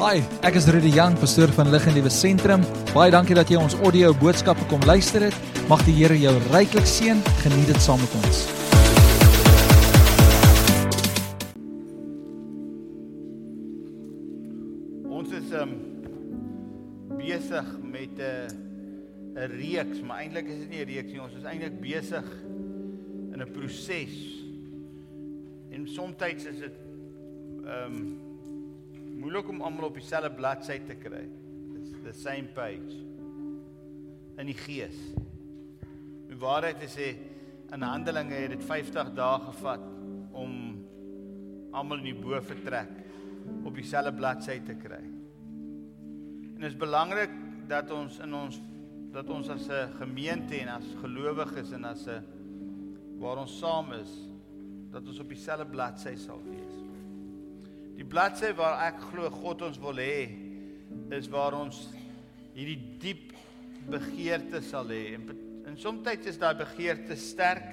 Hi, ek is Rudy Jang, pastoor van Lig en Liewe Sentrum. Baie dankie dat jy ons audio boodskappe kom luister het. Mag die Here jou ryklik seën. Geniet dit saam met ons. Ons is um besig met 'n uh, 'n reeks, maar eintlik is dit nie 'n reeks nie. Ons is eintlik besig in 'n proses. En soms is dit um moeilik om almal op dieselfde bladsy te kry. It's the same page. In die gees. Die waarheid is sê in Handelinge het dit 50 dae gevat om almal in die bo vertrek op dieselfde bladsy te kry. En dit is belangrik dat ons in ons dat ons as 'n gemeente en as gelowiges en as 'n waar ons saam is dat ons op dieselfde bladsy sal. Die bladsy waar ek glo God ons wil hê is waar ons hierdie diep begeerte sal hê. En, en soms is daai begeerte sterk,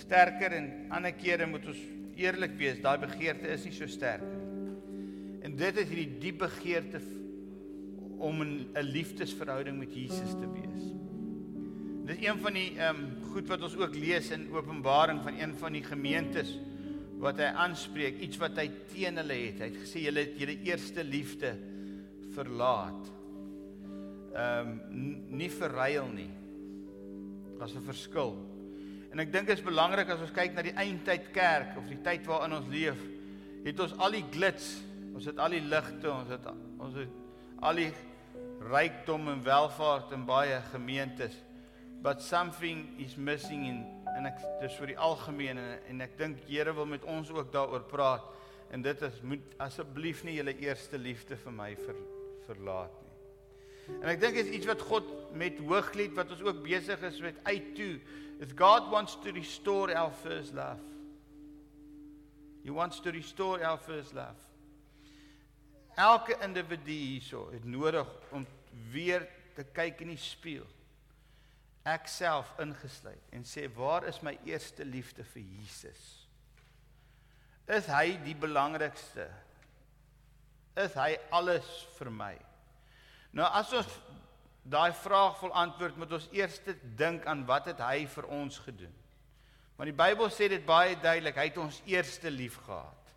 sterker en ander kere moet ons eerlik wees, daai begeerte is nie so sterk nie. En dit is hierdie diep begeerte om 'n liefdesverhouding met Jesus te wees. Dit is een van die ehm um, goed wat ons ook lees in Openbaring van een van die gemeentes wat hy aanspreek, iets wat hy teen hulle het. Hy het gesê julle het julle eerste liefde verlaat. Ehm um, nie verruil nie. Daar's 'n verskil. En ek dink dit is belangrik as ons kyk na die eindtyd kerk of die tyd waarin ons leef, het ons al die glits, ons het al die ligte, ons het ons het al die rykdom en welvaart in baie gemeentes. But something is missing in en ek dis vir die algemeen en, en ek dink Here wil met ons ook daaroor praat en dit is moet asseblief nie julle eerste liefde vir my ver, verlaat nie. En ek dink is iets wat God met Hooglied wat ons ook besig is met uit toe is God wants to restore our first love. He wants to restore our first love. Elke individu hierso het nodig om weer te kyk in die spieël ek self ingesluit en sê waar is my eerste liefde vir Jesus? Is hy die belangrikste? Is hy alles vir my? Nou as ons daai vraag vol antwoord moet ons eers dink aan wat het hy vir ons gedoen? Want die Bybel sê dit baie duidelik, hy het ons eerste lief gehad.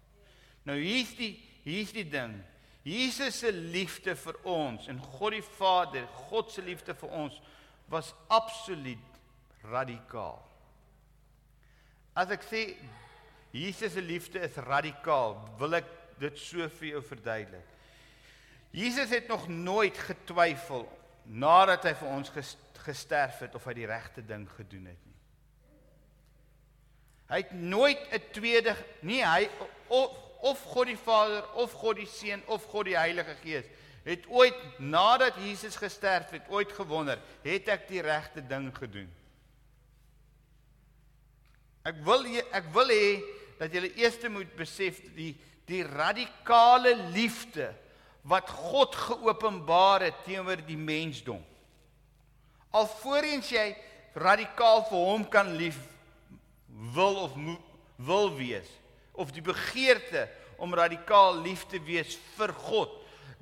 Nou hier's die hier's die ding. Jesus se liefde vir ons en God die Vader, God se liefde vir ons was absoluut radikaal. As ek sê Jesus se liefde is radikaal, wil ek dit so vir jou verduidelik. Jesus het nog nooit getwyfel nadat hy vir ons gesterf het of hy die regte ding gedoen het nie. Hy het nooit 'n tweede nie hy of, of God die Vader of God die Seun of God die Heilige Gees het ooit nadat Jesus gesterf het, ooit gewonder, het ek die regte ding gedoen? Ek wil ek wil hê dat julle eers moet besef die die radikale liefde wat God geopenbaar het teenoor die mensdom. Alvorens jy radikaal vir hom kan lief wil of wil wees of die begeerte om radikaal lief te wees vir God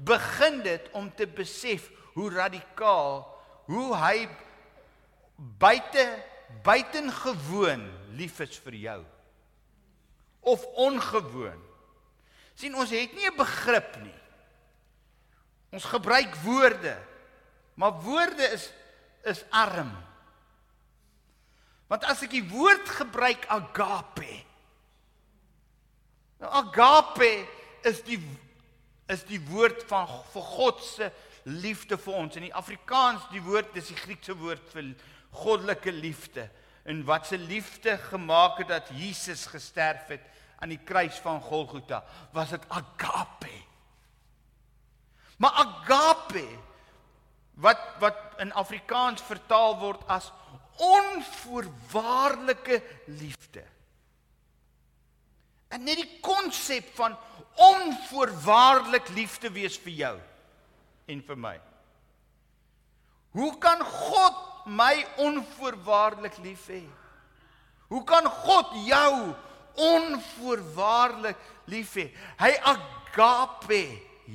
begin dit om te besef hoe radikaal hoe hy buite buitengewoon lief is vir jou. Of ongewoon. Sien ons het nie 'n begrip nie. Ons gebruik woorde maar woorde is is arm. Want as ek die woord gebruik agape. Nou agape is die is die woord van vir God se liefde vir ons. In die Afrikaans die woord dis die Griekse woord vir goddelike liefde. En wat se liefde gemaak het dat Jesus gesterf het aan die kruis van Golgotha, was dit agape. Maar agape wat wat in Afrikaans vertaal word as onvoorwaardelike liefde. En net die konsep van onvoorwaardelik lief te wees vir jou en vir my. Hoe kan God my onvoorwaardelik lief hê? Hoe kan God jou onvoorwaardelik lief hê? Hy agape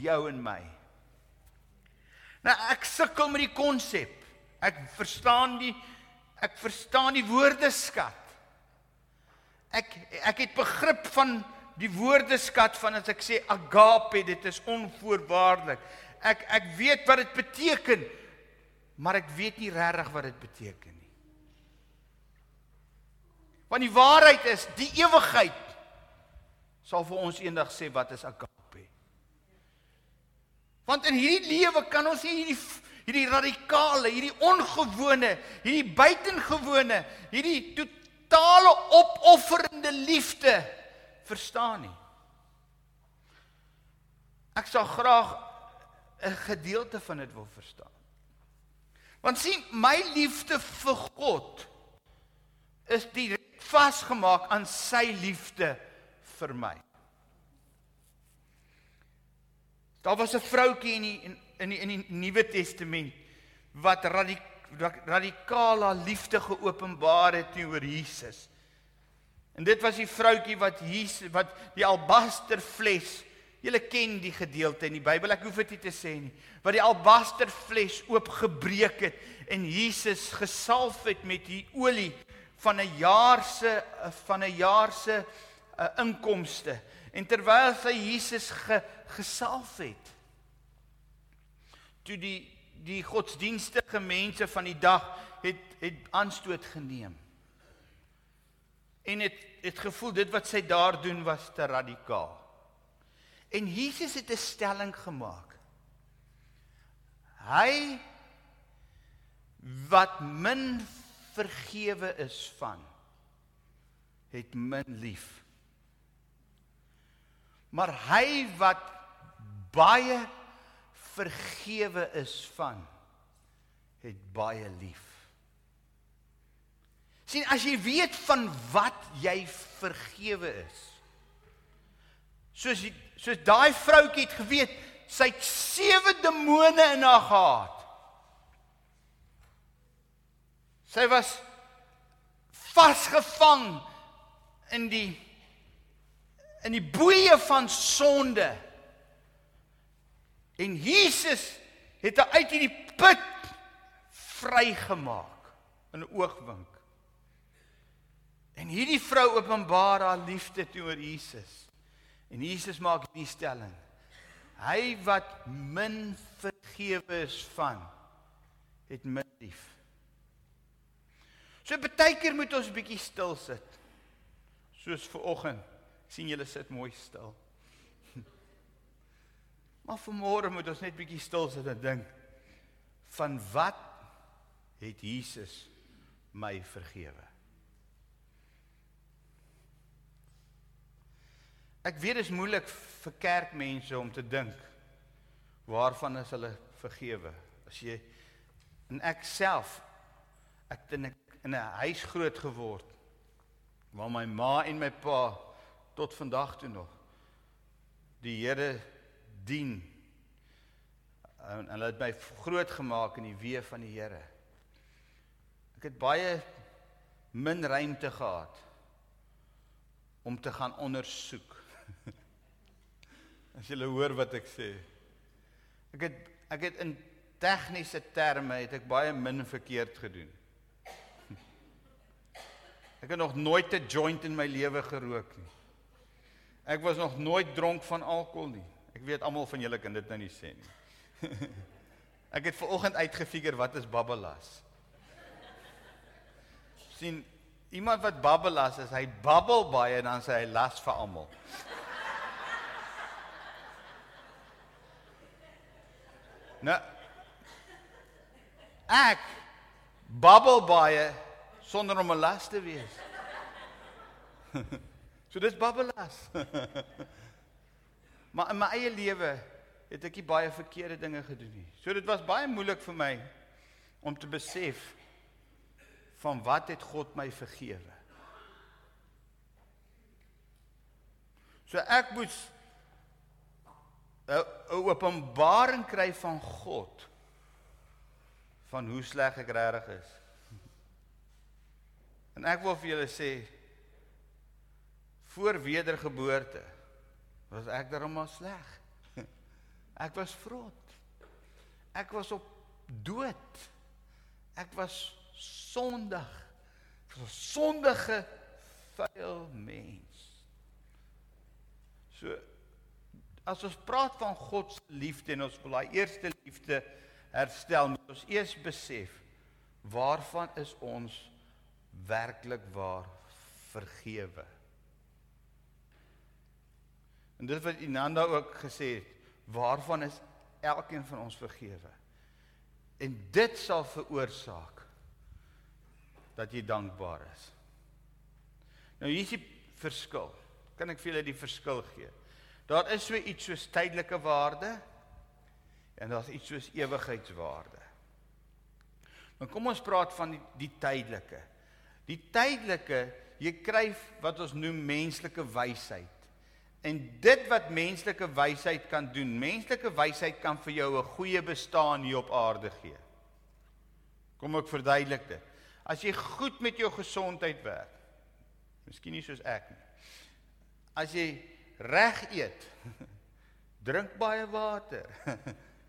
jou en my. Nou ek sukkel met die konsep. Ek verstaan die ek verstaan die woordeskat. Ek ek het begrip van die woordeskat van as ek sê agape, dit is onvoorwaardelik. Ek ek weet wat dit beteken, maar ek weet nie regtig wat dit beteken nie. Want die waarheid is, die ewigheid sal vir ons eendag sê wat is agape. Want in hierdie lewe kan ons nie hierdie hierdie radikale, hierdie ongewone, hierdie buitengewone, hierdie totale opofferende liefde verstaan nie. Ek sal graag 'n gedeelte van dit wil verstaan. Want sien, my liefde vir God is direk vasgemaak aan sy liefde vir my. Daar was 'n vroutjie in die in die in die Nuwe Testament wat radik, radikale liefde geopenbaar het teenoor Jesus. En dit was die vroutjie wat Jesus wat die albaster fles Julle ken die gedeelte in die Bybel. Ek hoef dit nie te sê nie. Wat die albaster fles oopgebreek het en Jesus gesalf het met die olie van 'n jaar se van 'n jaar se uh, inkomste. En terwyl hy Jesus ge, gesalf het, toe die die godsdienstige mense van die dag het het aanstoot geneem. En het het gevoel dit wat sy daar doen was te radikaal. En Jesus het 'n stelling gemaak. Hy wat min vergewe is van het min lief. Maar hy wat baie vergewe is van het baie lief. Sien as jy weet van wat jy vergewe is. Soos die soos daai vroutjie het geweet, sy het sewe demone in haar gehad. Sy was vasgevang in die in die boeye van sonde. En Jesus het haar uit hierdie put vrygemaak in 'n oogwink. En hierdie vrou openbaar haar liefde teenoor Jesus. En Jesus maak hierdie stelling. Hy wat min vergewe is van het min lief. So baie keer moet ons 'n bietjie stil sit. Soos ver oggend sien julle sit mooi stil. Maar vanmôre moet ons net bietjie stil sit en dink van wat het Jesus my vergewe? Ek weet dit is moeilik vir kerkmense om te dink waarvan is hulle vergewe. As jy en ek self ek het in 'n huis groot geword waar my ma en my pa tot vandag toe nog die Here dien. En hulle het my groot gemaak in die weë van die Here. Ek het baie min ruimte gehad om te gaan ondersoek As jy hoor wat ek sê. Ek het ek het in tegniese terme het ek baie min verkeerd gedoen. Ek het nog nooit 'n joint in my lewe gerook nie. Ek was nog nooit dronk van alkohol nie. Ek weet almal van julle kan dit nou nie sê nie. ek het ver oggend uitgefigure wat is babbelas. sien iemand wat babbelas is, hy babbel baie en dan sê hy las vir almal. Nou ek babbel baie sonder om 'n las te wees. so dis babbelas. maar in my eie lewe het ek baie verkeerde dinge gedoen nie. So dit was baie moeilik vir my om te besef van wat het God my vergewe. So ek moes 'n openbaring kry van God van hoe sleg ek regtig is. En ek wil vir julle sê voor wedergeboorte was ek darem maar sleg. Ek was vrot. Ek was op dood. Ek was sondig. Ek was 'n sondige vuil mens. So as ons praat van God se liefde en ons wil daai eerste liefde herstel, moet ons eers besef waarvan is ons werklik waar vergewe. En dit wat Inanda ook gesê het, waarvan is elkeen van ons vergewe? En dit sal veroorsaak dat jy dankbaar is. Nou hier is die verskil. Kan ek vir julle die verskil gee? Daar is so iets soos tydelike waarde en daar's iets soos ewigheidswaarde. Maar kom ons praat van die, die tydelike. Die tydelike, jy kry wat ons noem menslike wysheid. En dit wat menslike wysheid kan doen, menslike wysheid kan vir jou 'n goeie bestaan hier op aarde gee. Kom ek verduidelik dit. As jy goed met jou gesondheid werk. Miskien nie soos ek nie. As jy reg eet, drink baie water,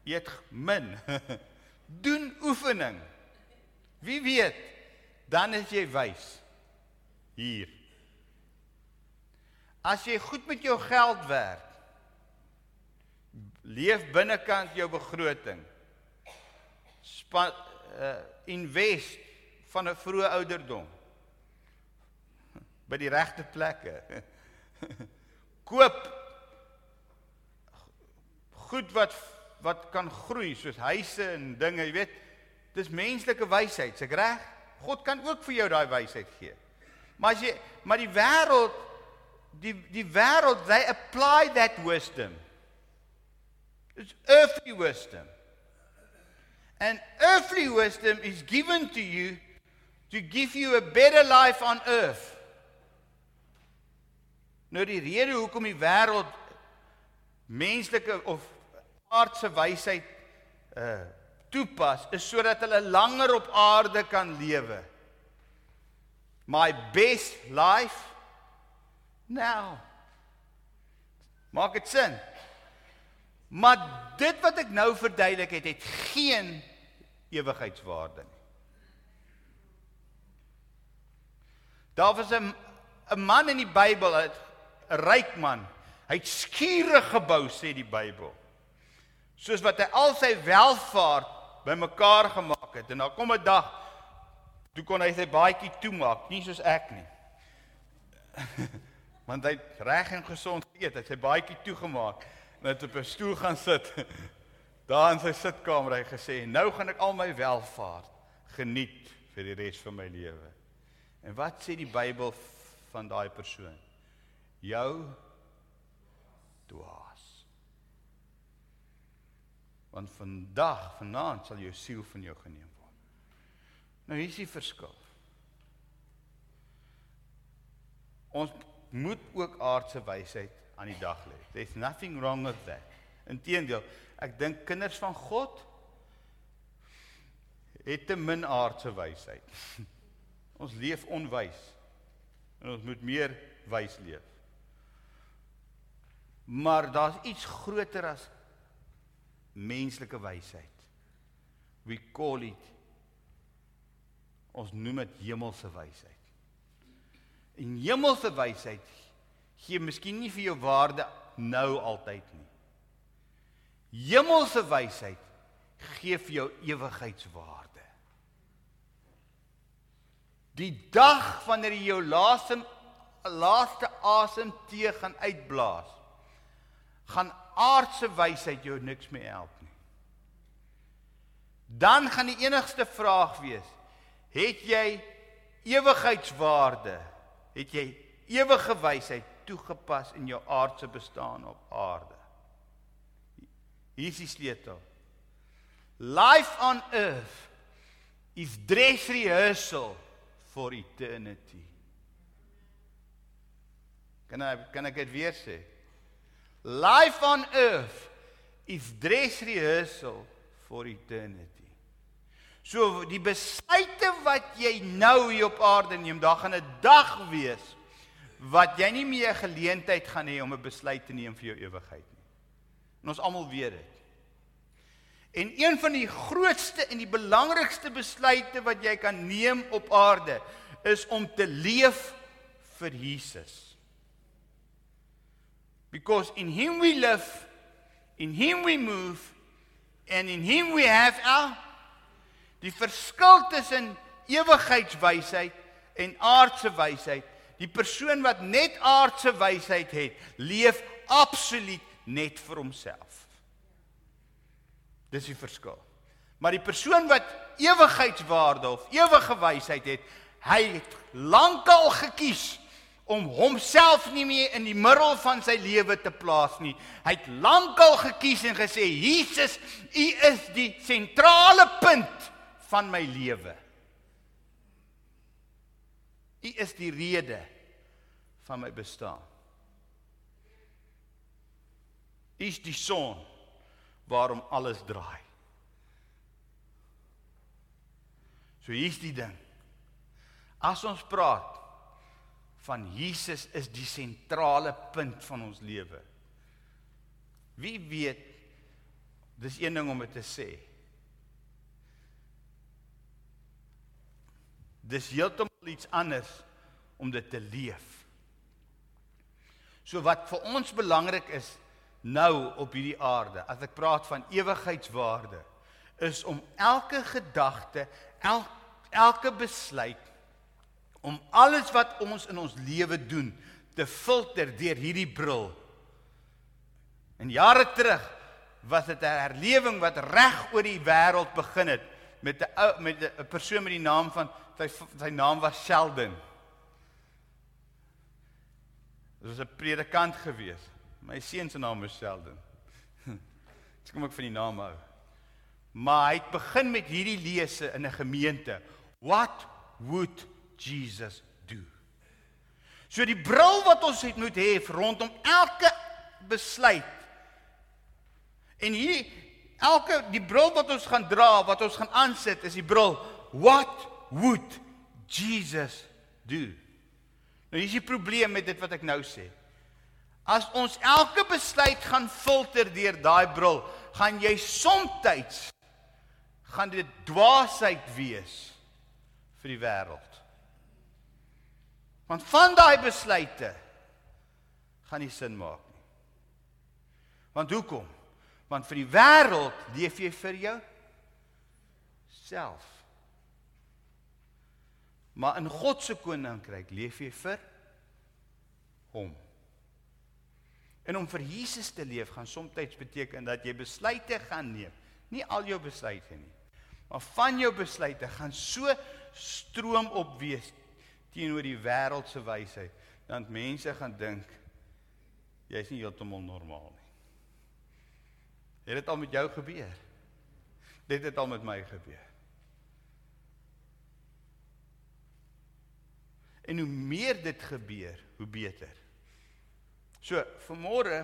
eet min, doen oefening. Wie weet, dan is jy wys hier. As jy goed met jou geld werk, leef binnekant jou begroting. Span uh, invest van 'n vroeë ouderdom by die regte plekke. Koop goed wat wat kan groei soos huise en dinge, jy weet. Dis menslike wysheid, seker reg? God kan ook vir jou daai wysheid gee. Maar as jy maar die wêreld die die wêreld they apply that wisdom. It's earthly wisdom. And earthly wisdom is given to you to give you a better life on earth. Nou die rede hoekom die wêreld menslike of aardse wysheid uh toepas is sodat hulle langer op aarde kan lewe. My best life now. Maak dit sin? Maar dit wat ek nou verduidelik het, het geen ewigheidswaarde nie. Daar was 'n 'n man in die Bybel, 'n ryk man. Hy het skure gebou, sê die Bybel. Soos wat hy al sy welvaart bymekaar gemaak het en dan kom 'n dag toe kon hy sy baadjie toemaak, nie soos ek nie. Want hy het reg en gesond geëet, hy het sy baadjie toegemaak en het op 'n stoel gaan sit. Daar in sy sitkamer hy gesê, "Nou gaan ek al my welvaart geniet vir die res van my lewe." En wat sê die Bybel van daai persoon? Jou dwaas. Want vandag, vanaand sal jou siel van jou geneem word. Nou hier is die verskil. Ons moet ook aardse wysheid aan die dag lê. There's nothing wrong with that. Inteendeel, ek dink kinders van God het te min aardse wysheid. Ons leef onwys. En ons moet meer wys leef. Maar daar's iets groter as menslike wysheid. We call it ons noem dit hemelse wysheid. En hemelse wysheid gee miskien nie vir jou waarde nou altyd nie. Hemelse wysheid gee vir jou ewigheidswaarde. Die dag wanneer jy jou laaste laaste asemteug gaan uitblaas, gaan aardse wysheid jou niks meer help nie. Dan gaan die enigste vraag wees: het jy ewigheidswaarde? Het jy ewige wysheid toegepas in jou aardse bestaan op aarde? Hier is die sleutel. Life on earth is dress rehearsal for eternity. Kan ek kan ek dit weer sê? Life on earth is dress rehearsal for eternity. So die besluite wat jy nou hier op aarde neem, daar gaan 'n dag wees wat jy nie meer geleentheid gaan hê om 'n besluit te neem vir jou ewigheid nie. En ons almal weet dit. En een van die grootste en die belangrikste besluite wat jy kan neem op aarde is om te leef vir Jesus. Because in him we live, in him we move and in him we have our die verskil tussen ewigheidswysheid en aardse wysheid. Die persoon wat net aardse wysheid het, leef absoluut net vir homself. Dis die verskil. Maar die persoon wat ewigheidswaarde of ewige wysheid het, hy het lankal gekies om homself nie meer in die middel van sy lewe te plaas nie. Hy het lankal gekies en gesê Jesus, U is die sentrale punt van my lewe. U is die rede van my bestaan. U is die son waarom alles draai. So hier's die ding. As ons praat van Jesus is die sentrale punt van ons lewe. Wie weet dis een ding om dit te sê. Dis heeltemal iets anders om dit te leef. So wat vir ons belangrik is nou op hierdie aarde, as ek praat van ewigheidswaarde, is om elke gedagte, el, elke besluit om alles wat ons in ons lewe doen te filter deur hierdie bril. In jare terug was dit 'n herlewing wat reg oor die wêreld begin het met 'n met 'n persoon met die naam van sy sy naam was Sheldon. Dit was 'n predikant gewees. My seun se naam is Sheldon. Dis kom ek van die naam hou. Maar hy het begin met hierdie lese in 'n gemeente. What would Jesus do? So die bril wat ons het moet hê rondom elke besluit. En hier elke die bril wat ons gaan dra, wat ons gaan aansit, is die bril what would Jesus do? Nou hier is die probleem met dit wat ek nou sê. As ons elke besluit gaan filter deur daai bril, gaan jy soms gaan dit dwaasheid wees vir die wêreld. Want van daai besluite gaan nie sin maak nie. Want hoekom? Want vir die wêreld leef jy vir jou self. Maar in God se koninkryk leef jy vir hom. En om vir Jesus te leef gaan soms beteken dat jy besluite gaan neem. Nie al jou besluite nie. Maar van jou besluite gaan so stroom op wees teenoor die wêreld se wysheid dat mense gaan dink jy's nie heeltemal normaal nie. Het dit al met jou gebeur? Dit het al met my gebeur. En hoe meer dit gebeur, hoe beter. So, vanmôre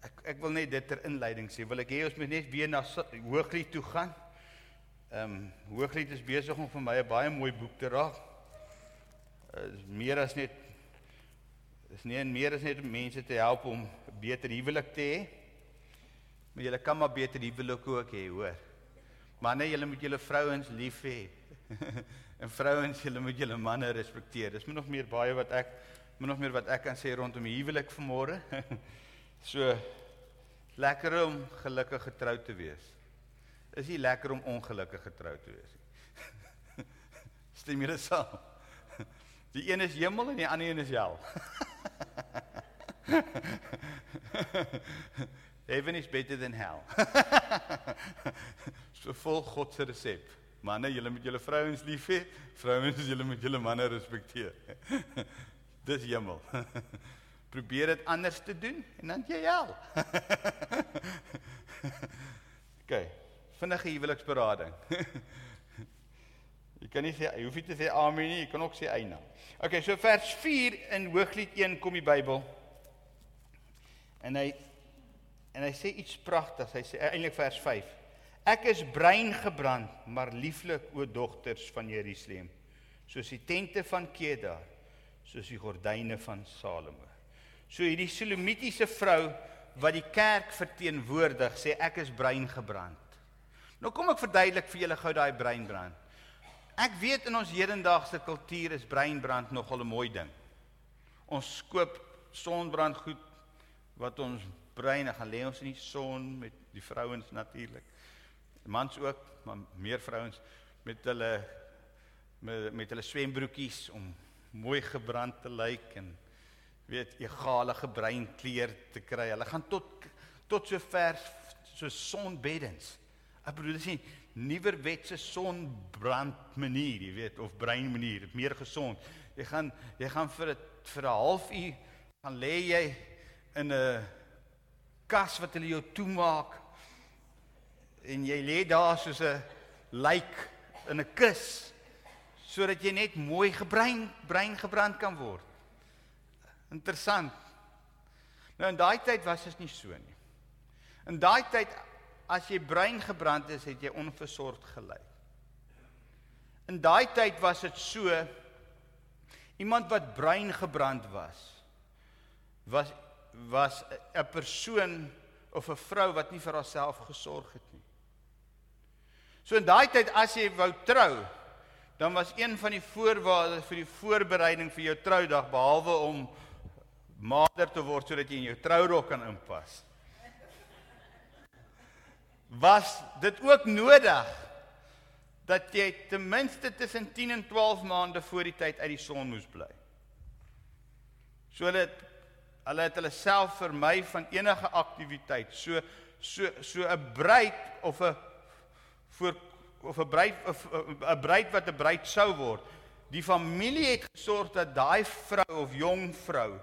ek ek wil net dit ter inleiding sê, wil ek hê ons moet net weer na Hooglied toe gaan. Ehm um, Hooglied is besig om vir my 'n baie mooi boek te raak. Is meer as net is nie en meer as net mense te help om beter huwelik te hê. Maar julle kan maar beter huwelik ook hê, hoor. Manne, julle moet julle vrouens lief hê. en vrouens, julle moet julle manne respekteer. Dis nog meer baie wat ek moet nog meer wat ek kan sê rondom huwelik vanmôre. so lekker om gelukkig getroud te wees is nie lekker om ongelukkig getroud te wees nie. Stem dit saam? Die een is hemel en die ander een is hel. Heaven is better than hell. so vol God se resep. Manne, julle moet julle vrouens lief hê. Vrouens, julle moet julle manne respekteer. Dis hemel. Probeer dit anders te doen en dan jy hel. OK vinnige huweliksberading. Jy kan nie sê jy hoef nie te sê amen nie, jy kan ook sê eina. Okay, so vers 4 in Hooglied 1 kom die Bybel. En hy en hy sê iets pragtigs. Hy sê eintlik vers 5. Ek is brein gebrand, maar lieflik o dogters van Jerusalem, soos die tente van Kedar, soos die gordyne van Salomo. So hierdie Solomitiese vrou wat die kerk verteenwoordig, sê ek is breingebrand. Nou kom ek verduidelik vir julle gou daai breinbrand. Ek weet in ons hedendaagse kultuur is breinbrand nogal 'n mooi ding. Ons koop sonbrand goed wat ons breine gaan lê ons in die son met die vrouens natuurlik. Mans ook, maar meer vrouens met hulle met met hulle swembroekies om mooi gebrand te lyk en weet egale gebrein kleur te kry. Hulle gaan tot tot so ver so sonbeddens. Ek bedoel dis nie nuwerwetse sonbrand manier, jy weet, of brein manier, meer gesond. Jy gaan jy gaan vir 'n vir 'n halfuur gaan lê jy in 'n kas wat hulle jou toemaak en jy lê daar soos 'n lijk in 'n kus sodat jy net mooi gebrein brein gebrand kan word. Interessant. Nou in daai tyd was dit nie so nie. In daai tyd as jy brein gebrand is, het jy onversorgd gelyk. In daai tyd was dit so iemand wat brein gebrand was was was 'n persoon of 'n vrou wat nie vir haarself gesorg het nie. So in daai tyd as jy wou trou, dan was een van die voorwaardes vir die voorbereiding vir jou troudag behalwe om mader te word sodat jy in jou trourok kan inpas. Was dit ook nodig dat jy ten minste tussen 10 en 12 maande voor die tyd uit die son moes bly? So hulle het hulle het hulle self vermy van enige aktiwiteit. So so so 'n bruid of 'n voor of 'n bruid 'n bruid wat 'n bruid sou word. Die familie het gesorg dat daai vrou of jong vrou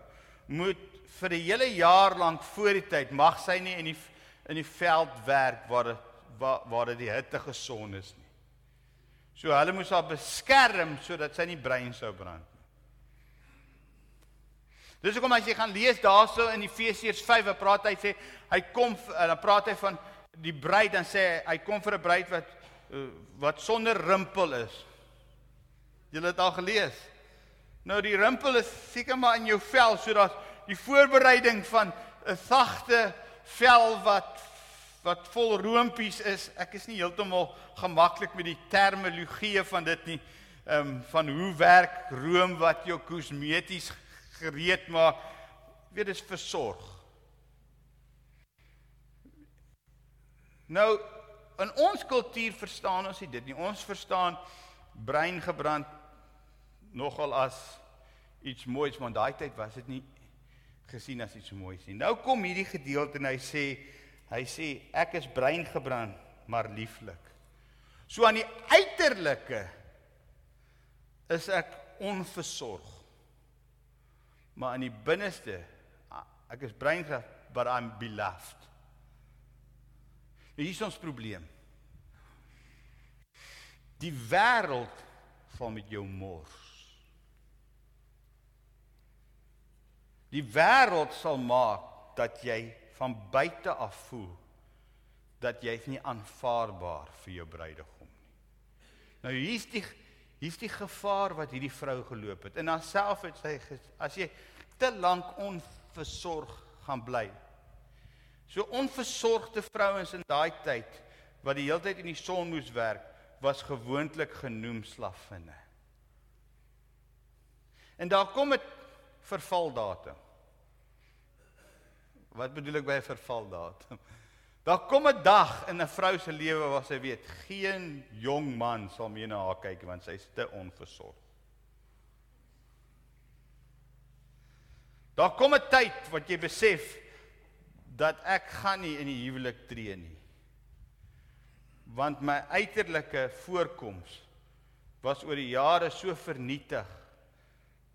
moet vir 'n hele jaar lank voor die tyd mag sy nie in die in die veld werk waar dit waar, waar dit die hitte geson is nie. So hulle moes haar beskerm sodat sy nie brein sou brand nie. Dis hoekom as jy gaan lees daarso in Efesiërs 5, waar praat hy sê hy kom en dan praat hy van die bruid dan sê hy hy kom vir 'n bruid wat Eh, wat sonder rimpel is. Julle het al gelees. Nou die rimpel is seker maar in jou vel sodat die voorbereiding van 'n sagte vel wat wat vol roompies is. Ek is nie heeltemal gemaklik met die terminologie van dit nie. Ehm um, van hoe werk room wat jou kosmeties gereed maak. Weet dis versorg. Nou in ons kultuur verstaan ons dit nie. Ons verstaan brein gebrand nogal as iets moois, maar daai tyd was dit nie gesien as iets moois nie. Nou kom hierdie gedeelte en hy sê hy sê ek is brein gebrand, maar lieflik. So aan die uiterlike is ek onversorg. Maar aan die binneste ek is brein gebrand, but I'm beloved. Hier is ons probleem. Die wêreld val met jou mors. Die wêreld sal maak dat jy van buite af voel dat jy nie aanvaarbaar vir jou bruidegom nie. Nou hier's die hier's die gevaar wat hierdie vrou geloop het. In haarself het sy as jy te lank onversorg gaan bly, So onversorgde vrouens in daai tyd wat die hele tyd in die son moes werk, was gewoonlik genoem slaffinne. En daar kom 'n vervaldatum. Wat bedoel ek by 'n vervaldatum? Daar kom 'n dag in 'n vrou se lewe waar sy weet geen jong man sal meer na haar kyk want sy's te onversorg. Daar kom 'n tyd wat jy besef dat ek gaan nie in die huwelik tree nie. Want my uiterlike voorkoms was oor die jare so vernietig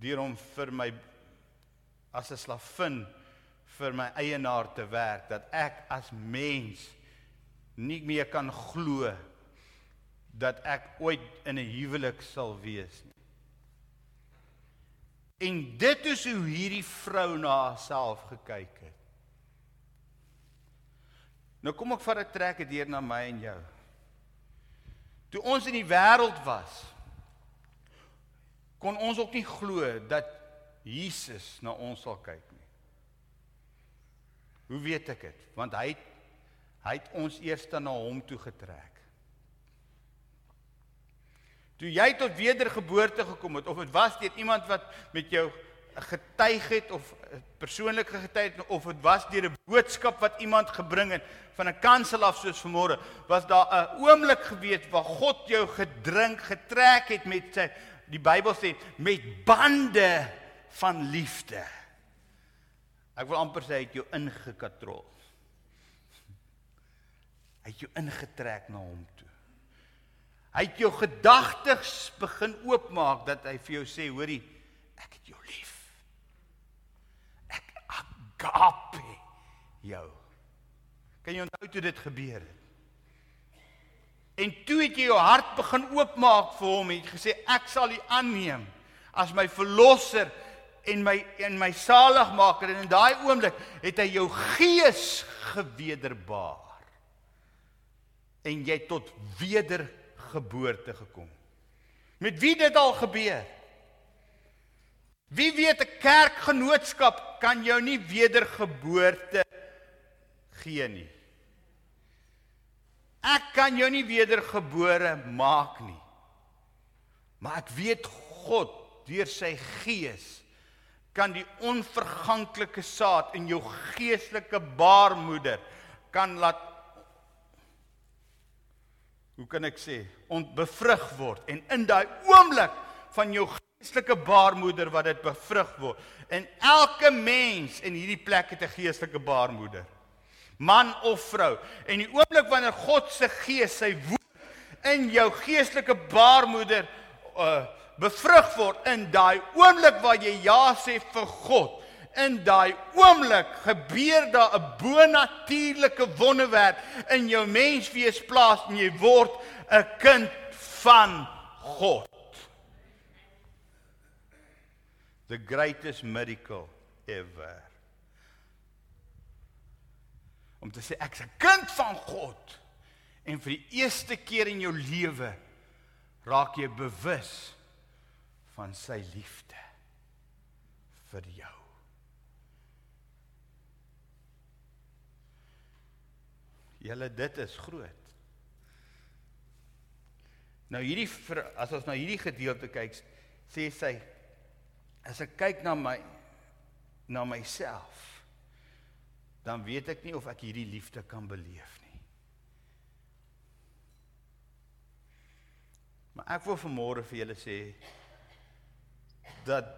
deur om vir my as 'n slavin vir my eienaar te werk dat ek as mens nie meer kan glo dat ek ooit in 'n huwelik sal wees nie. En dit is hoe hierdie vrou na haarself gekyk het. Nou kom ek vat 'n trek deur na my en jou. Toe ons in die wêreld was, kon ons ook nie glo dat Jesus na ons sal kyk. Hoe weet ek dit? Want hy hy het ons eers na hom toe getrek. Toe jy tot wedergeboorte gekom het of dit was deur iemand wat met jou getuig het of persoonlik getuig het of dit was deur 'n boodskap wat iemand gebring het van 'n kansel af soos vanmôre was daar 'n oomblik geweet waar God jou gedrink getrek het met sy die Bybel sê met bande van liefde. Ek wil amper sê hy het jou ingekatrol. Hy het jou ingetrek na hom toe. Hy het jou gedagtes begin oopmaak dat hy vir jou sê, hoorie, ek het jou lief agape jou. Kan jy onthou toe dit gebeur het? En toe het jy jou hart begin oopmaak vir hom en gesê ek sal U aanneem as my verlosser en my en my saligmaker en in daai oomblik het hy jou gees gewederbaar. En jy tot wedergeboorte gekom. Met wie dit al gebeur? Wie weet 'n kerkgenootskap kan jou nie wedergeboorte gee nie. Ek kan jou nie wedergebore maak nie. Maar ek weet God deur sy gees kan die onverganklike saad in jou geestelike baarmoeder kan laat hoe kan ek sê ontbevrug word en in daai oomblik van jou geestelike baarmoeder wat dit bevrug word. En elke mens in hierdie plek het 'n geestelike baarmoeder. Man of vrou. En die oomblik wanneer God se gees sy woord in jou geestelike baarmoeder uh bevrug word in daai oomblik waar jy ja sê vir God, in daai oomblik gebeur daar 'n bonatuurlike wonderwerk in jou menswees plaas en jy word 'n kind van God. the greatest miracle ever. Om te sê ek's 'n kind van God en vir die eerste keer in jou lewe raak jy bewus van sy liefde vir jou. Julle dit is groot. Nou hierdie as ons na hierdie gedeelte kyk, sê sy as ek kyk na my na myself dan weet ek nie of ek hierdie liefde kan beleef nie. Maar ek wil vanmôre vir julle sê dat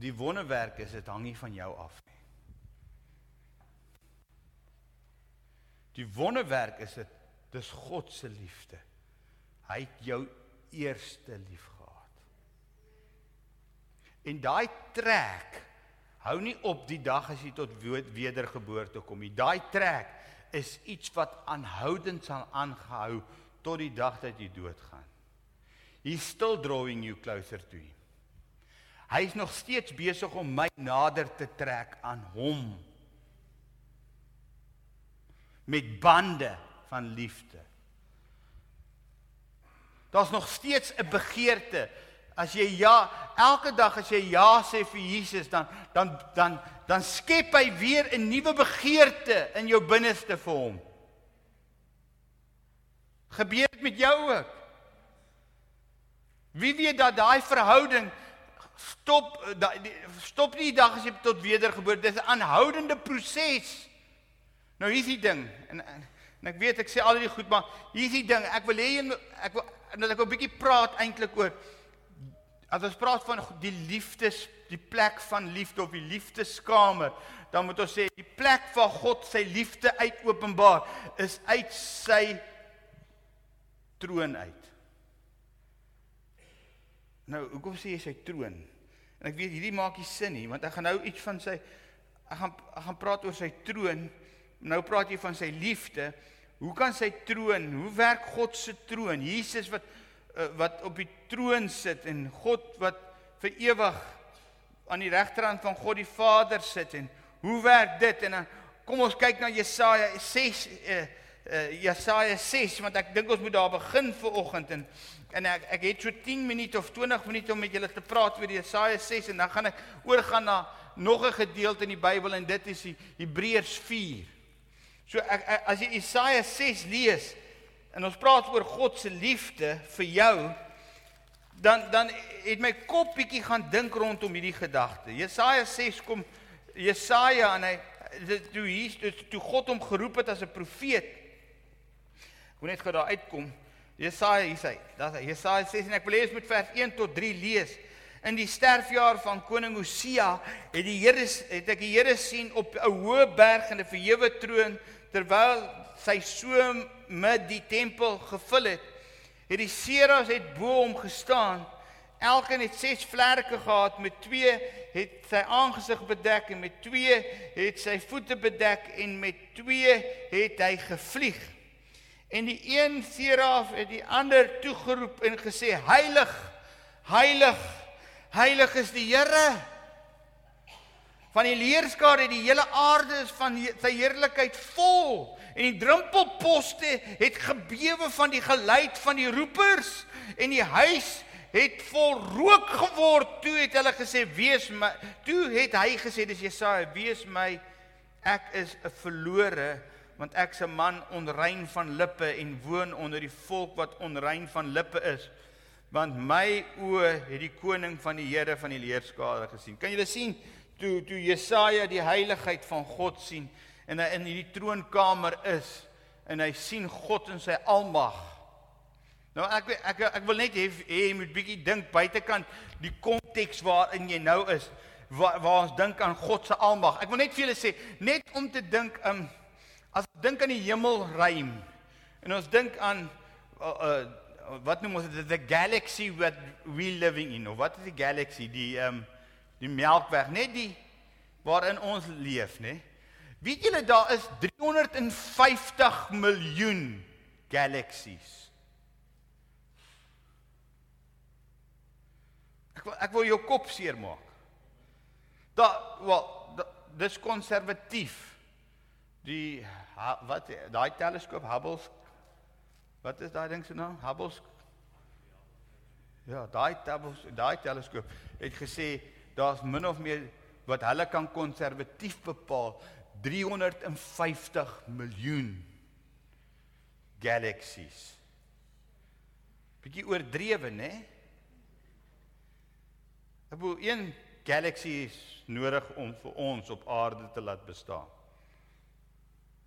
die wonderwerk is dit hang nie van jou af nie. Die wonderwerk is dit dis God se liefde. Hy het jou eerste lief En daai trek hou nie op die dag as jy tot wedergeboorte kom nie. Daai trek is iets wat aanhoudend sal aangehou tot die dag dat jy doodgaan. He's still drawing you closer to him. Hy is nog steeds besig om my nader te trek aan hom. Met bande van liefde. Daar's nog steeds 'n begeerte As jy ja, elke dag as jy ja sê vir Jesus, dan dan dan dan skep hy weer 'n nuwe begeerte in jou binneste vir hom. Gebeur dit met jou ook? Wie weet dat daai verhouding stop daai stop nie die dag as jy tot wedergeboorte. Dis 'n aanhoudende proses. Nou hier's die ding en en ek weet ek sê al die goed, maar hier's die ding. Ek wil hê ek wil dat ek 'n bietjie praat eintlik oor As ons praat van die liefdes, die plek van liefde of die liefdeskamer, dan moet ons sê die plek waar God sy liefde uitopenbaar is uit sy troon uit. Nou, hoekom sê jy sy troon? En ek weet hierdie maak nie sin nie, want ek gaan nou iets van sy ek gaan ek gaan praat oor sy troon. Nou praat jy van sy liefde. Hoe kan sy troon? Hoe werk God se troon? Jesus wat Eh, wat op die troon sit en God wat vir ewig aan die regterhand van God die Vader sit en hoe werk dit en dan kom ons kyk na Jesaja 6 eh, uh, Jesaja 6 want ek dink ons moet daar begin vir oggend en en ek ek het so 10 minute of 20 minute om met julle te praat oor Jesaja 6 en dan gaan ek oorgaan na nog 'n gedeelte in die Bybel en dit is Hebreërs 4. So ek, ek as jy Jesaja 6 lees en ons praat oor God se liefde vir jou dan dan het my kop bietjie gaan dink rondom hierdie gedagte. Jesaja 6 kom Jesaja en hy toe hier toe God hom geroep het as 'n profeet. Moet net gou daar uitkom. Jesaja hier sê, daar's hy. Jesaja 6 en ek wil lees met vers 1 tot 3 lees. In die sterfjaar van koning Osia het die Here het ek die Here sien op 'n hoë berg en 'n verhewe troon terwyl sy so met die tempel gevul het. Het die seras het bo hom gestaan. Elkeen het ses vlerke gehad met twee het sy aangesig bedek en met twee het sy voete bedek en met twee het hy gevlieg. En die een seraf het die ander toegeroep en gesê heilig heilig heilig is die Here. Van die leerskare die hele aarde is van sy heerlikheid vol en die drempelposte het gebewe van die geluid van die roepers en die huis het vol rook geword. Toe het hulle gesê wees my toe het hy gesê dis Jesaja wees my ek is 'n verlore want ek's 'n man onrein van lippe en woon onder die volk wat onrein van lippe is want my oë het die koning van die Here van die leerskare gesien kan julle sien toe toe Jesaja die heiligheid van God sien en hy in hierdie troonkamer is en hy sien God in sy almag. Nou ek ek ek wil net hê jy moet bietjie dink buitekant die konteks waarin jy nou is waar, waar ons dink aan God se almag. Ek wil net vir julle sê net om te dink um as ons dink aan die hemelruim en ons dink aan uh, uh, wat noem ons dit the galaxy what we living in of wat is die galaxy die um die melkweg net die waarin ons leef nê Weet julle daar is 350 miljoen galaksies. Ek wil ek wil jou kop seermaak. Da wel da, dis konservatief. Die wat daai teleskoop Hubble Wat is daai ding se naam? Hubble Ja, daai daai teleskoop het gesê daar's min of meer wat hulle kan konservatief bepaal 350 miljoen galaksies. Bietjie oordrewe, né? Ek bedoel een galaksie is nodig om vir ons op aarde te laat bestaan.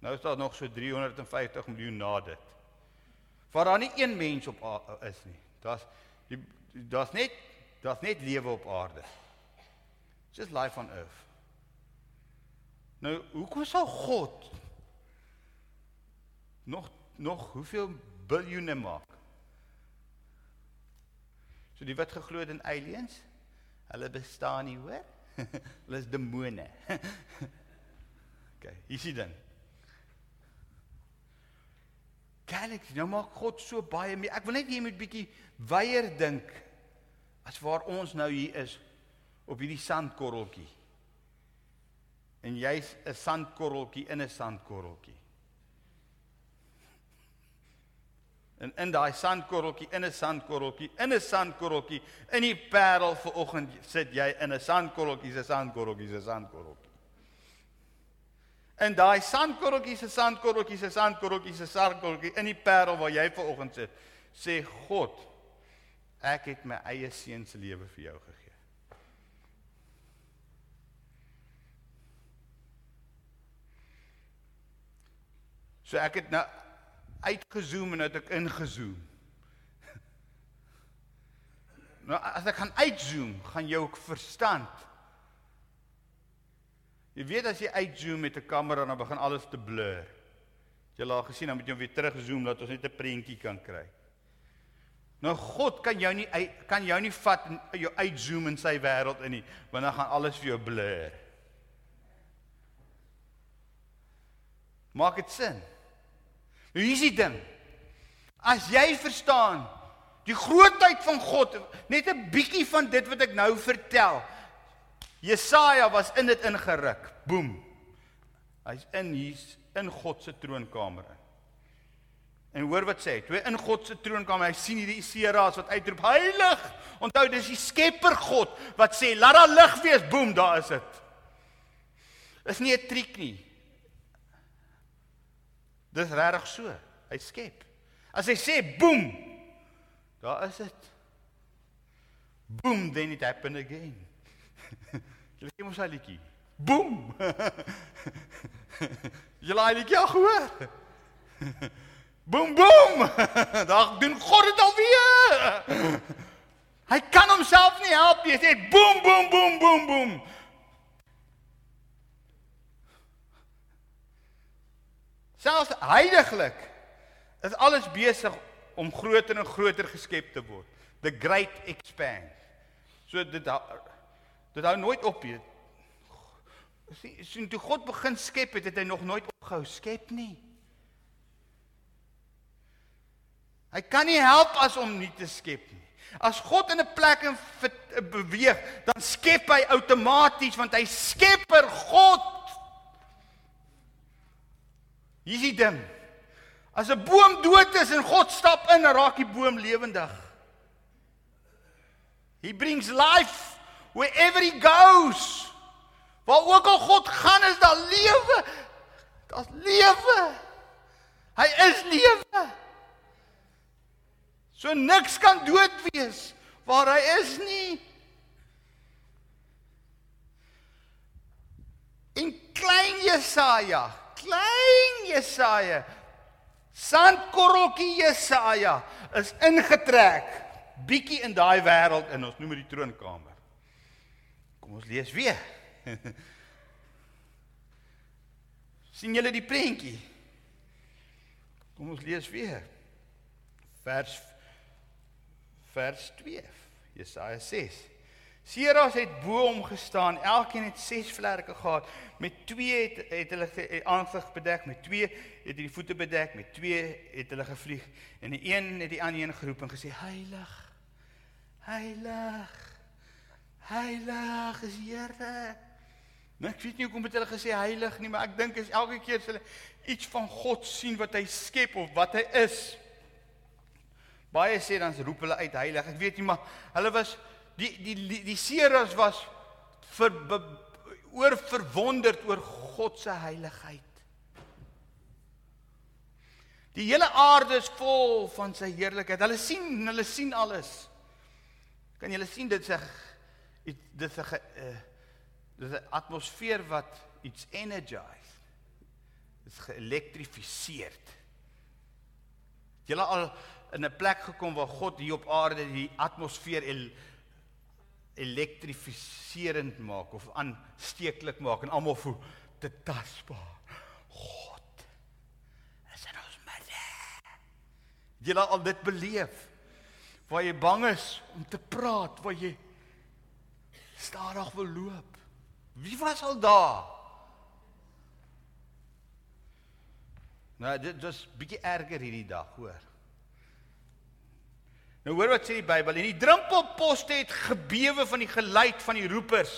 Nou is daar nog so 350 miljoen na dit. Waar daar nie een mens op is nie. Daar's daar's net daar's net lewe op aarde. Just life on earth. Nou, hoekom sal God nog nog hoeveel biljoene maak? So die wat geglo het in aliens, hulle bestaan nie, hoor? hulle is demone. OK, hier sien dan. Galaxy, nou maak God so baie meer. Ek wil net jy moet bietjie weier dink as waar ons nou hier is op hierdie sandkorreltjie en jy's 'n sandkorreltjie in 'n sandkorreltjie. En in daai sandkorreltjie, in 'n sandkorreltjie, in 'n sandkorreltjie, in die parel vanoggend sit jy in 'n sandkorreltjie, 'n sandkorreltjie, 'n sandkorreltjie. En daai sandkorreltjie, 'n sandkorreltjie, 'n sandkorreltjie, 'n sandkorreltjie in die parel waar jy vanoggend sit, sê God, ek het my eie seun se lewe vir jou gegee. So ek het nou uitgezoom en het ek ingezoom. Nou as ek gaan uitzoom, gaan jou verstand. Jy weet as jy uitzoom met 'n kamera dan begin alles te blur. Jy laat gesien dan moet jy weer terugzoom dat ons net 'n prentjie kan kry. Nou God kan jou nie kan jou nie vat en jou uitzoom in sy wêreld in nie, want dan gaan alles vir jou blur. Maak dit sin? Nou hier is die ding. As jy verstaan die grootheid van God, net 'n bietjie van dit wat ek nou vertel. Jesaja was in dit ingeruk. Boem. Hy's in hier's in God se troonkamer in. En hoor wat sê hy? Toe in God se troon kom, hy sien hierdie sera's wat uitroep heilig. Onthou dis die Skepper God wat sê laat daar lig wees, boem, daar is dit. Dis nie 'n triek nie. Dis regtig so. Hy skep. As hy sê boem, daar is dit. Boom, then it happened again. Jy lê mos al liedjie. Boom. Jy laai liedjie al gehoor. Boom boom. Daar doen God dit alweer. Hy kan homself nie help nie. Hy sê boom boom boom boom boom. Selfs heiliglik is alles besig om groter en groter geskep te word. The great expand. So dit dit hou nooit op nie. Sien toe God begin skep het, het hy nog nooit opgehou skep nie. Hy kan nie help as om nie te skep nie. As God in 'n plek in beweeg, dan skep hy outomaties want hy skepper God. Hier is die ding. As 'n boom dood is en God stap in, raak die boom lewendig. He brings life wherever he goes. Waar ook al God gaan, is daar lewe. Daar's lewe. Hy is lewe. So niks kan dood wees waar hy is nie. In klein Jesaja, klein Jesaja, sandkorreltjie Jesaja is ingetrek bietjie in daai wêreld in ons noem dit die troonkamer. Kom ons lees weer. sien julle die prentjie? Kom ons lees weer. Vers vers 2. Jesaja 6. Seras het bo hom gestaan. Elkeen het 6 vlerke gehad. Met 2 het het hulle aangesig bedek, met 2 het die voete bedek, met 2 het hulle gevlieg en die een het die ander een geroep en gesê: "Heilig! Heilig! Heilig is Here!" Nou ek weet nie hoekom het hulle gesê heilig nie, maar ek dink is elke keer as hulle iets van God sien wat hy skep of wat hy is, Baie sê dan roep hulle uit heilig. Ek weet nie maar hulle was die die die, die seeras was ver be, oor verwonderd oor God se heiligheid. Die hele aarde is vol van sy heerlikheid. Hulle sien, hulle sien alles. Kan julle sien dit sê dit is 'n uh, dit is 'n atmosfeer wat iets energize. Dit is geelektrifiseer. Julle al in 'n plek gekom waar God hier op aarde die atmosfeer el elektrifiserend maak of aansteeklik maak en almal voel te tasbaar. God is in ons midde. Jy laat al dit beleef waar jy bang is om te praat, waar jy stadig wil loop. Wie was al daar? Nou dit is bietjie erger hierdie dag, hoor. Nou hoor wat sê die Bybel en die drempelposte het gebewe van die geluid van die roepers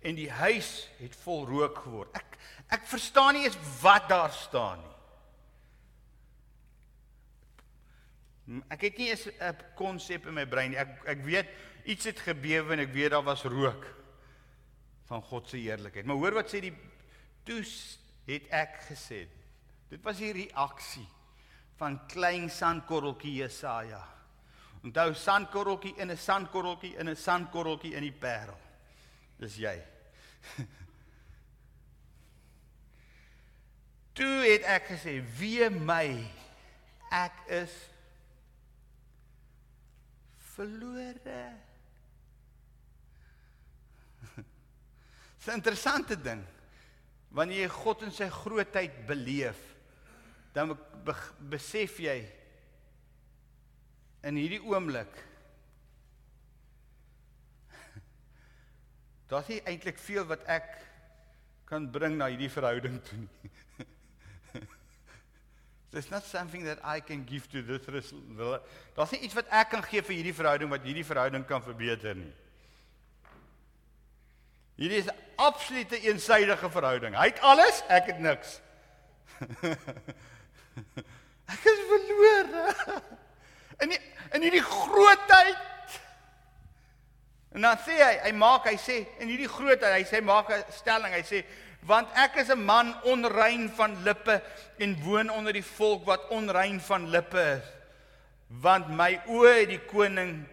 en die huis het vol rook geword. Ek ek verstaan nie eens wat daar staan nie. Ek het nie eens 'n konsep in my brein nie. Ek ek weet iets het gebewe en ek weet daar was rook van God se heerlikheid. Maar hoor wat sê die toe het ek gesê. Dit was die reaksie van klein sandkorreltjie Jesaja. Onthou sandkorreltjie in 'n sandkorreltjie in 'n sandkorreltjie in die parel. Dis jy. Toe het ek gesê, "Wie my ek is verlore." Dis 'n interessante ding. Wanneer jy God in sy grootheid beleef, dan besef jy in hierdie oomblik Daar's nie eintlik veel wat ek kan bring na hierdie verhouding toe nie. There's not something that I can give to this Daar's nie iets wat ek kan gee vir hierdie verhouding wat hierdie verhouding kan verbeter nie. Hierdie is 'n absolute eensidedige verhouding. Hy het alles, ek het niks. Ek is verlore. In die, in hierdie grootheid. En dan sê hy, hy maak, hy sê in hierdie grootheid, hy sê maak 'n stelling, hy sê want ek is 'n man onrein van lippe en woon onder die volk wat onrein van lippe is. Want my oë het die koning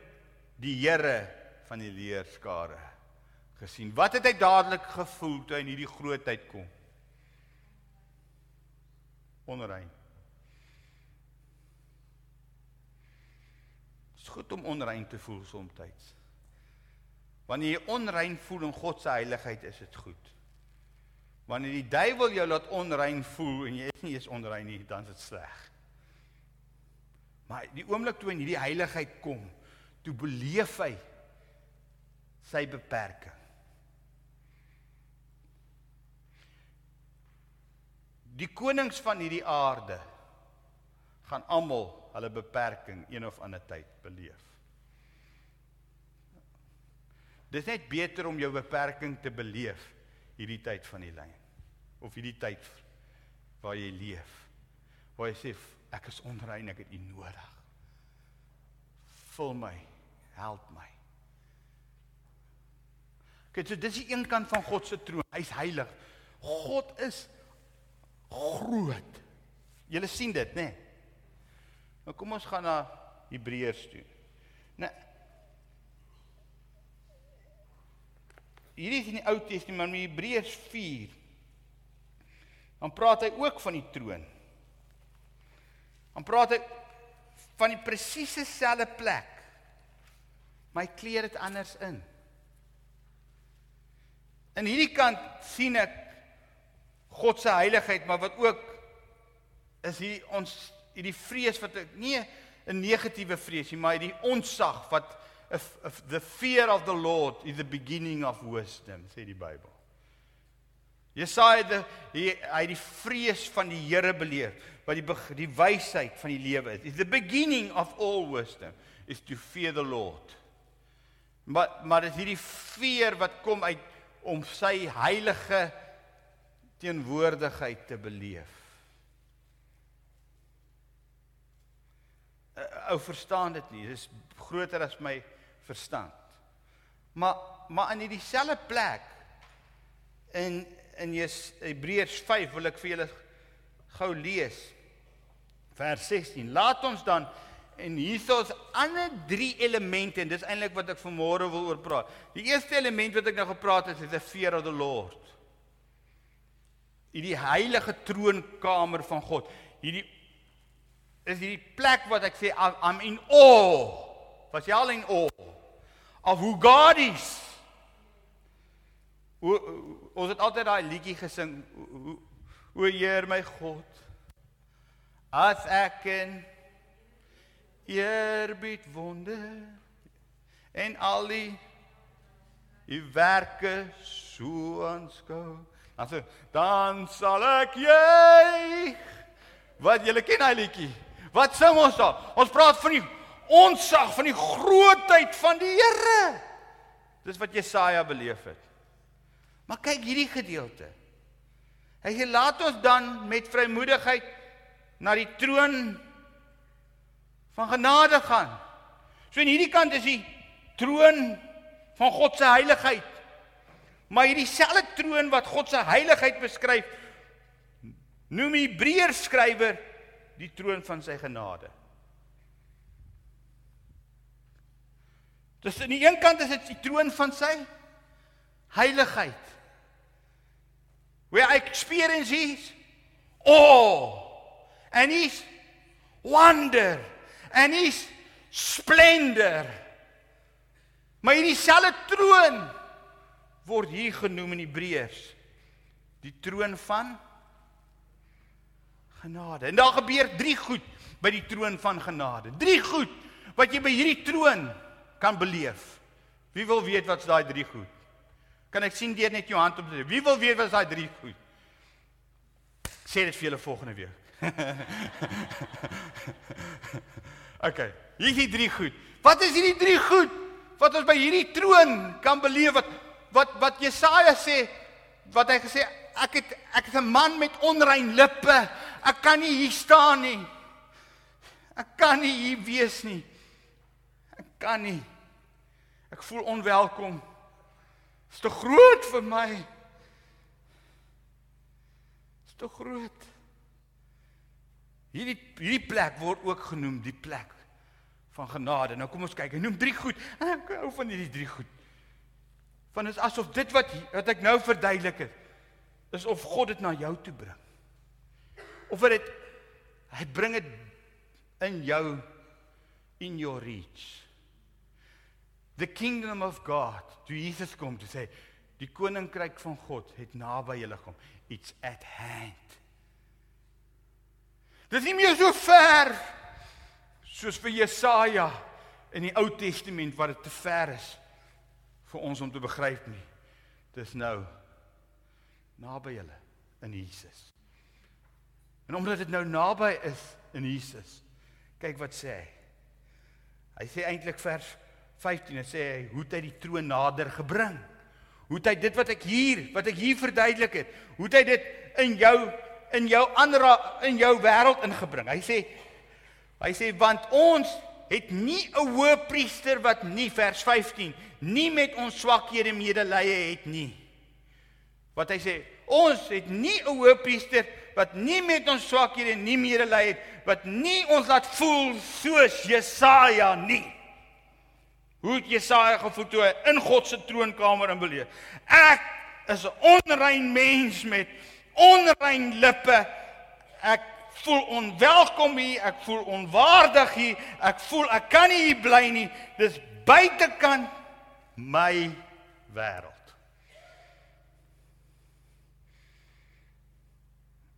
die Here van die leerskare gesien. Wat het hy dadelik gevoel toe hy in hierdie grootheid kom? Onrein. Dit is goed om onrein te voel soms. Wanneer jy onrein voel in God se heiligheid, is dit goed. Wanneer die duiwel jou laat onrein voel en jy is nie eens onrein nie, dan is dit sleg. Maar die oomblik toe in hierdie heiligheid kom, toe beleef hy sy beperking. Die konings van hierdie aarde gaan almal hulle beperking een of ander tyd beleef. Dit is net beter om jou beperking te beleef hierdie tyd van die lyn of hierdie tyd waar jy leef. Waar jy sê ek is onrein, ek het U nodig. Vul my, help my. Kyk, so dis die een kant van God se troon. Hy's heilig. God is groot. Julle sien dit, né? Nee? Nou kom ons gaan na Hebreërs toe. Nou Hierdie is in die Ou Testament, maar in Hebreërs 4 dan praat hy ook van die troon. Dan praat hy van die presiese selfde plek. My kleer dit anders in. In hierdie kant sien ek God se heiligheid, maar wat ook is hier ons hierdie vrees wat nie 'n negatiewe vrees nie, maar die onsag wat if, if the fear of the Lord is the beginning of wisdom, sê die Bybel. Jesaja het die hy die vrees van die Here beleef, wat die die wysheid van die lewe is. Is the beginning of all wisdom is to fear the Lord. Maar maar dis hierdie fear wat kom uit om sy heilige teenwoordigheid te beleef. Ou verstaan dit nie. Dis groter as my verstand. Maar maar in hierdie selfde plek in in Hebreërs 5 wil ek vir julle gou lees. Vers 16. Laat ons dan en hierso's ander drie elemente en dis eintlik wat ek vanmôre wil oor praat. Die eerste element wat ek nou gepraat het is the fear of the Lord. Hierdie heilige troonkamer van God. Hierdie is hierdie plek wat ek sê I'm in awe. Was jy al in awe of who God is? O, ons het altyd daai liedjie gesing. O, o Heer my God. As ek in eerbied wonder en al die u werke so aanskou. Dan dan sal ek jy Wat julle ken daai liedjie? Wat sing ons daar? Ons praat van die onsag van die grootheid van die Here. Dis wat Jesaja beleef het. Maar kyk hierdie gedeelte. Hy sê laat ons dan met vrymoedigheid na die troon van genade gaan. So aan hierdie kant is die troon van God se heiligheid. Maar hierdie selfde troon wat God se heiligheid beskryf, noem Hebreërs skrywer die troon van sy genade. Dus aan die een kant is dit die troon van sy heiligheid where I experience his awe and his wonder and his splendor. Maar hierdie selfde troon word hier genoem in Hebreërs die troon van genade. En daar gebeur drie goed by die troon van genade. Drie goed wat jy by hierdie troon kan beleef. Wie wil weet wat's daai drie goed? Kan ek sien deur net jou hand om te sê. Wie wil weet wat is daai drie goed? Sê dit vir julle volgende week. OK. Hier is die drie goed. Wat is hierdie drie goed wat ons by hierdie troon kan beleef wat wat wat Jesaja sê wat hy gesê ek het ek is 'n man met onrein lippe. Ek kan nie hier staan nie. Ek kan nie hier wees nie. Ek kan nie. Ek voel onwelkom. Dit is te groot vir my. Dit is te groot. Hierdie hierdie plek word ook genoem die plek van genade. Nou kom ons kyk. Hy noem drie goed. Ek hou van hierdie drie goed. Van is asof dit wat wat ek nou verduidelik het is of God dit na jou toe bring. Of dit hy bring dit in jou in your reach. The kingdom of God. Toe Jesus kom te sê die koninkryk van God het naby julle kom. It's at hand. Dit is nie meer so ver soos vir Jesaja in die Ou Testament wat dit te ver is vir ons om te begryp nie. Dis nou naby julle in Jesus. En omdat dit nou naby is in Jesus, kyk wat sê hy. Hy sê eintlik vers 15, hy sê hy hoe het hy die troon nader gebring? Hoe het hy dit wat ek hier, wat ek hier verduidelik het, hoe het hy dit in jou in jou ander in jou wêreld ingebring. Hy sê hy sê want ons het nie 'n hoëpriester wat nie vers 15 nie met ons swakhede medelee het nie. Wat hy sê, ons het nie 'n hoëpriester wat nie met ons swakhede nie medelee het wat nie ons laat voel soos Jesaja nie. Hoe het Jesaja gevoel toe hy in God se troonkamer inbeleef? Ek is 'n onrein mens met onrein lippe. Ek voel onwelkom hier, ek voel onwaardig hier, ek voel ek kan nie hier bly nie. Dis buitekant my wêreld.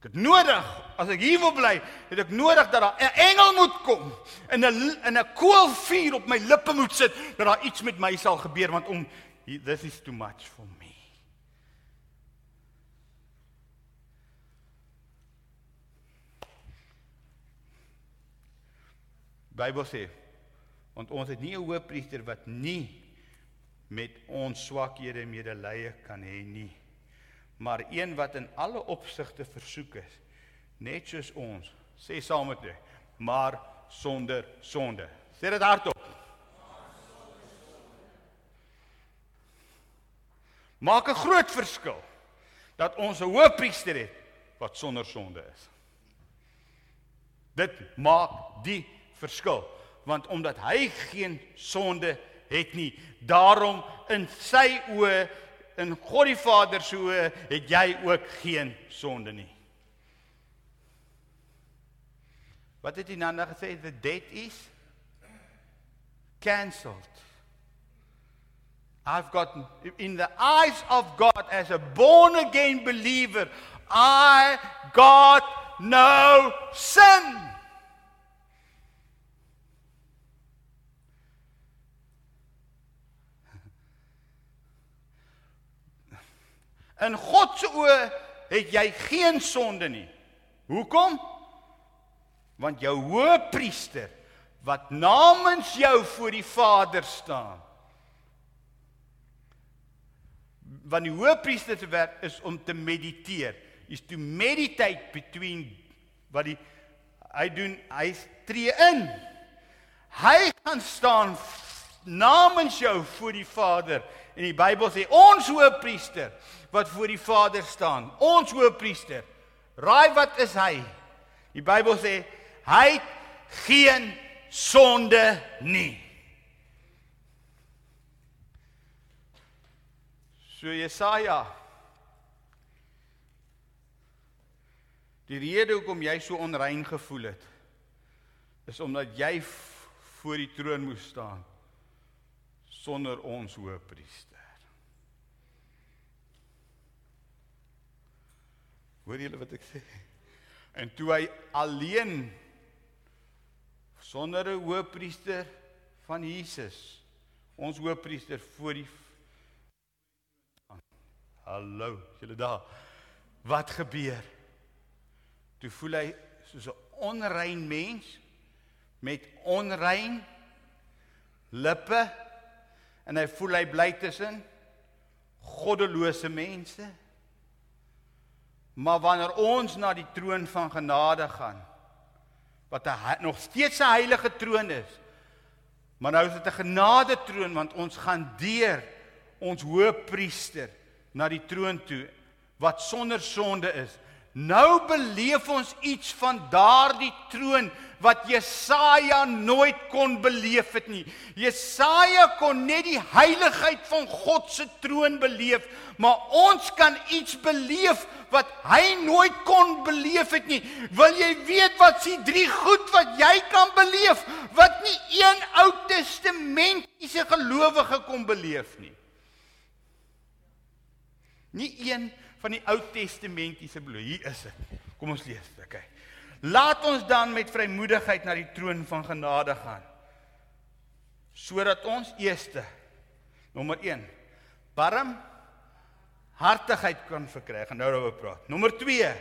Ek het nodig as ek hier wil bly, het ek nodig dat daar 'n engel moet kom en 'n in 'n koelvuur op my lippe moet sit dat daar iets met my sal gebeur want om this is too much for me. Bybel sê want ons het nie 'n hoëpriester wat nie met ons swakhede medelee kan hê nie. Maar een wat in alle opsigte versoek is net soos ons sê saam met my maar sonder sonde. Sê dit hardop. Maak 'n groot verskil dat ons 'n hoëpriester het wat sonder sonde is. Dit maak die verskil want omdat hy geen sonde het nie. Daarom in sy oë in God die Vader se oë het jy ook geen sonde nie. Wat het hy net gesê? The debt is cancelled. I've got in the eyes of God as a born again believer I got no sin In God se oë het jy geen sonde nie. Hoekom? Want jou hoëpriester wat namens jou voor die Vader staan. Want die hoëpriester se werk is om te mediteer. Is to meditate between wat die hy doen, hy tree in. Hy gaan staan namens jou voor die Vader en die Bybel sê ons hoëpriester wat voor die Vader staan. Ons hoëpriester. Raai wat is hy? Die Bybel sê hy het geen sonde nie. So Jesaja. Die rede hoekom jy so onrein gevoel het is omdat jy voor die troon moes staan sonder ons hoëpriester. Hoor julle wat ek sê? En toe hy alleen sonder 'n hoëpriester van Jesus, ons hoëpriester voor die Hallo, julle daar. Wat gebeur? Toe voel hy soos 'n onrein mens met onrein lippe en hy voel hy bly tussen goddelose mense. Maar wanneer ons na die troon van genade gaan, wat 'n nog steeds 'n heilige troon is. Maar nou is dit 'n genade troon want ons gaan deur ons hoëpriester na die troon toe wat sonder sonde is. Nou beleef ons iets van daardie troon wat Jesaja nooit kon beleef het nie. Jesaja kon net die heiligheid van God se troon beleef, maar ons kan iets beleef wat hy nooit kon beleef het nie. Wil jy weet wat s'ie drie goed wat jy kan beleef wat nie een Ou Testamentiese gelowige kon beleef nie? Nie een van die Ou Testamentiese bloed. Hier is dit. Kom ons lees dit, okay. Laat ons dan met vrymoedigheid na die troon van genade gaan. Sodat ons eerste nommer 1 barm hartigheid kan verkry. Gaan nou daaroor praat. Nommer 2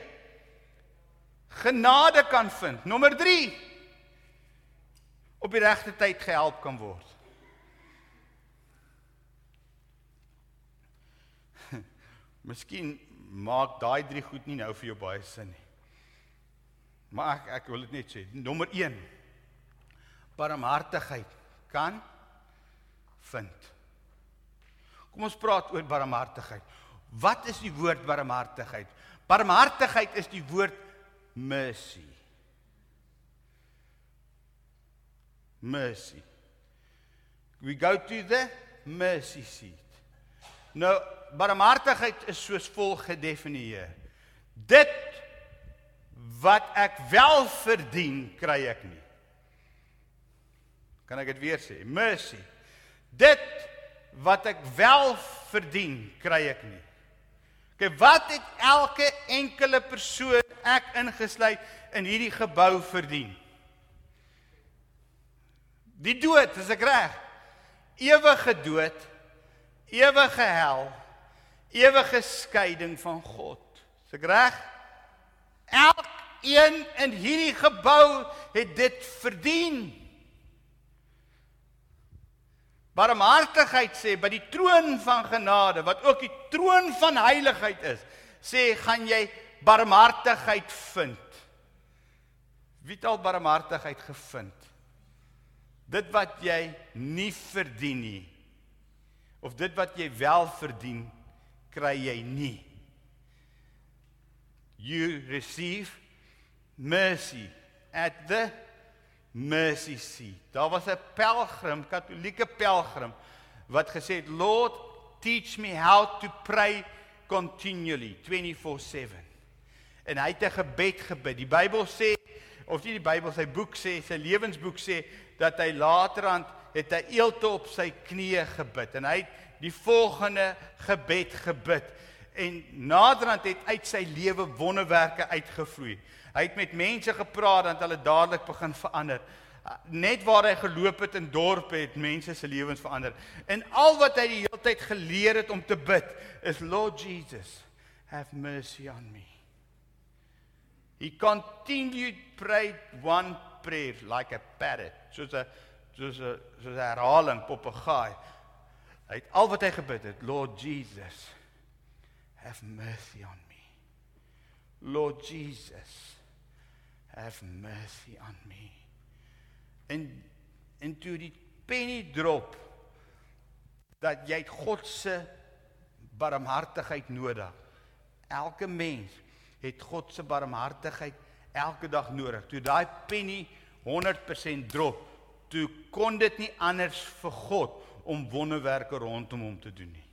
genade kan vind. Nommer 3 op die regte tyd gehelp kan word. Miskien maak daai drie goed nie nou vir jou baie sin nie. Maar ek ek wil dit net sê. Nommer 1. Barmhartigheid kan vind. Kom ons praat oor barmhartigheid. Wat is die woord barmhartigheid? Barmhartigheid is die woord mercy. Mercy. We go to the mercy seat. Nou barmhartigheid is soos volg gedefinieer. Dit wat ek wel verdien, kry ek nie. Kan ek dit weer sê? Mercy. Dit wat ek wel verdien, kry ek nie. Kyk, wat het elke enkele persoon, ek ingesluit, in hierdie gebou verdien? Die dood, is ek reg? Ewige dood, ewige hel, ewige skeiding van God. Is ek reg? Elkeen in hierdie gebou het dit verdien. Barmhartigheid sê by die troon van genade wat ook die troon van heiligheid is, sê gaan jy barmhartigheid vind. Wie het al barmhartigheid gevind? Dit wat jy nie verdien nie of dit wat jy wel verdien kry jy nie. You receive mercy at the mercy seat. Daar was 'n pelgrim, Katolieke pelgrim wat gesê het, "Lord, teach me how to pray continually 24/7." En hy het 'n gebed gebid. Die Bybel sê of nie die Bybel, sy boek sê, sy lewensboek sê dat hy laterand het hy eelte op sy knieë gebid en hy het die volgende gebed gebid en naderhand het uit sy lewe wonderwerke uitgevloei. Hy het met mense gepraat en hulle dadelik begin verander. Net waar hy geloop het in dorpe het mense se lewens verander. En al wat hy die hele tyd geleer het om te bid is Lord Jesus, have mercy on me. He continued prayed one prayer like a parrot, soos 'n soos 'n soos 'n herhaling papegaai. Hy het al wat hy gebid het, Lord Jesus, have mercy on me. Lord Jesus, have mercy on me. En en toe die penny drop dat jy God se barmhartigheid nodig. Elke mens het God se barmhartigheid elke dag nodig. Toe daai penny 100% drop, toe kon dit nie anders vir God om wonderwerke rondom hom te doen nie.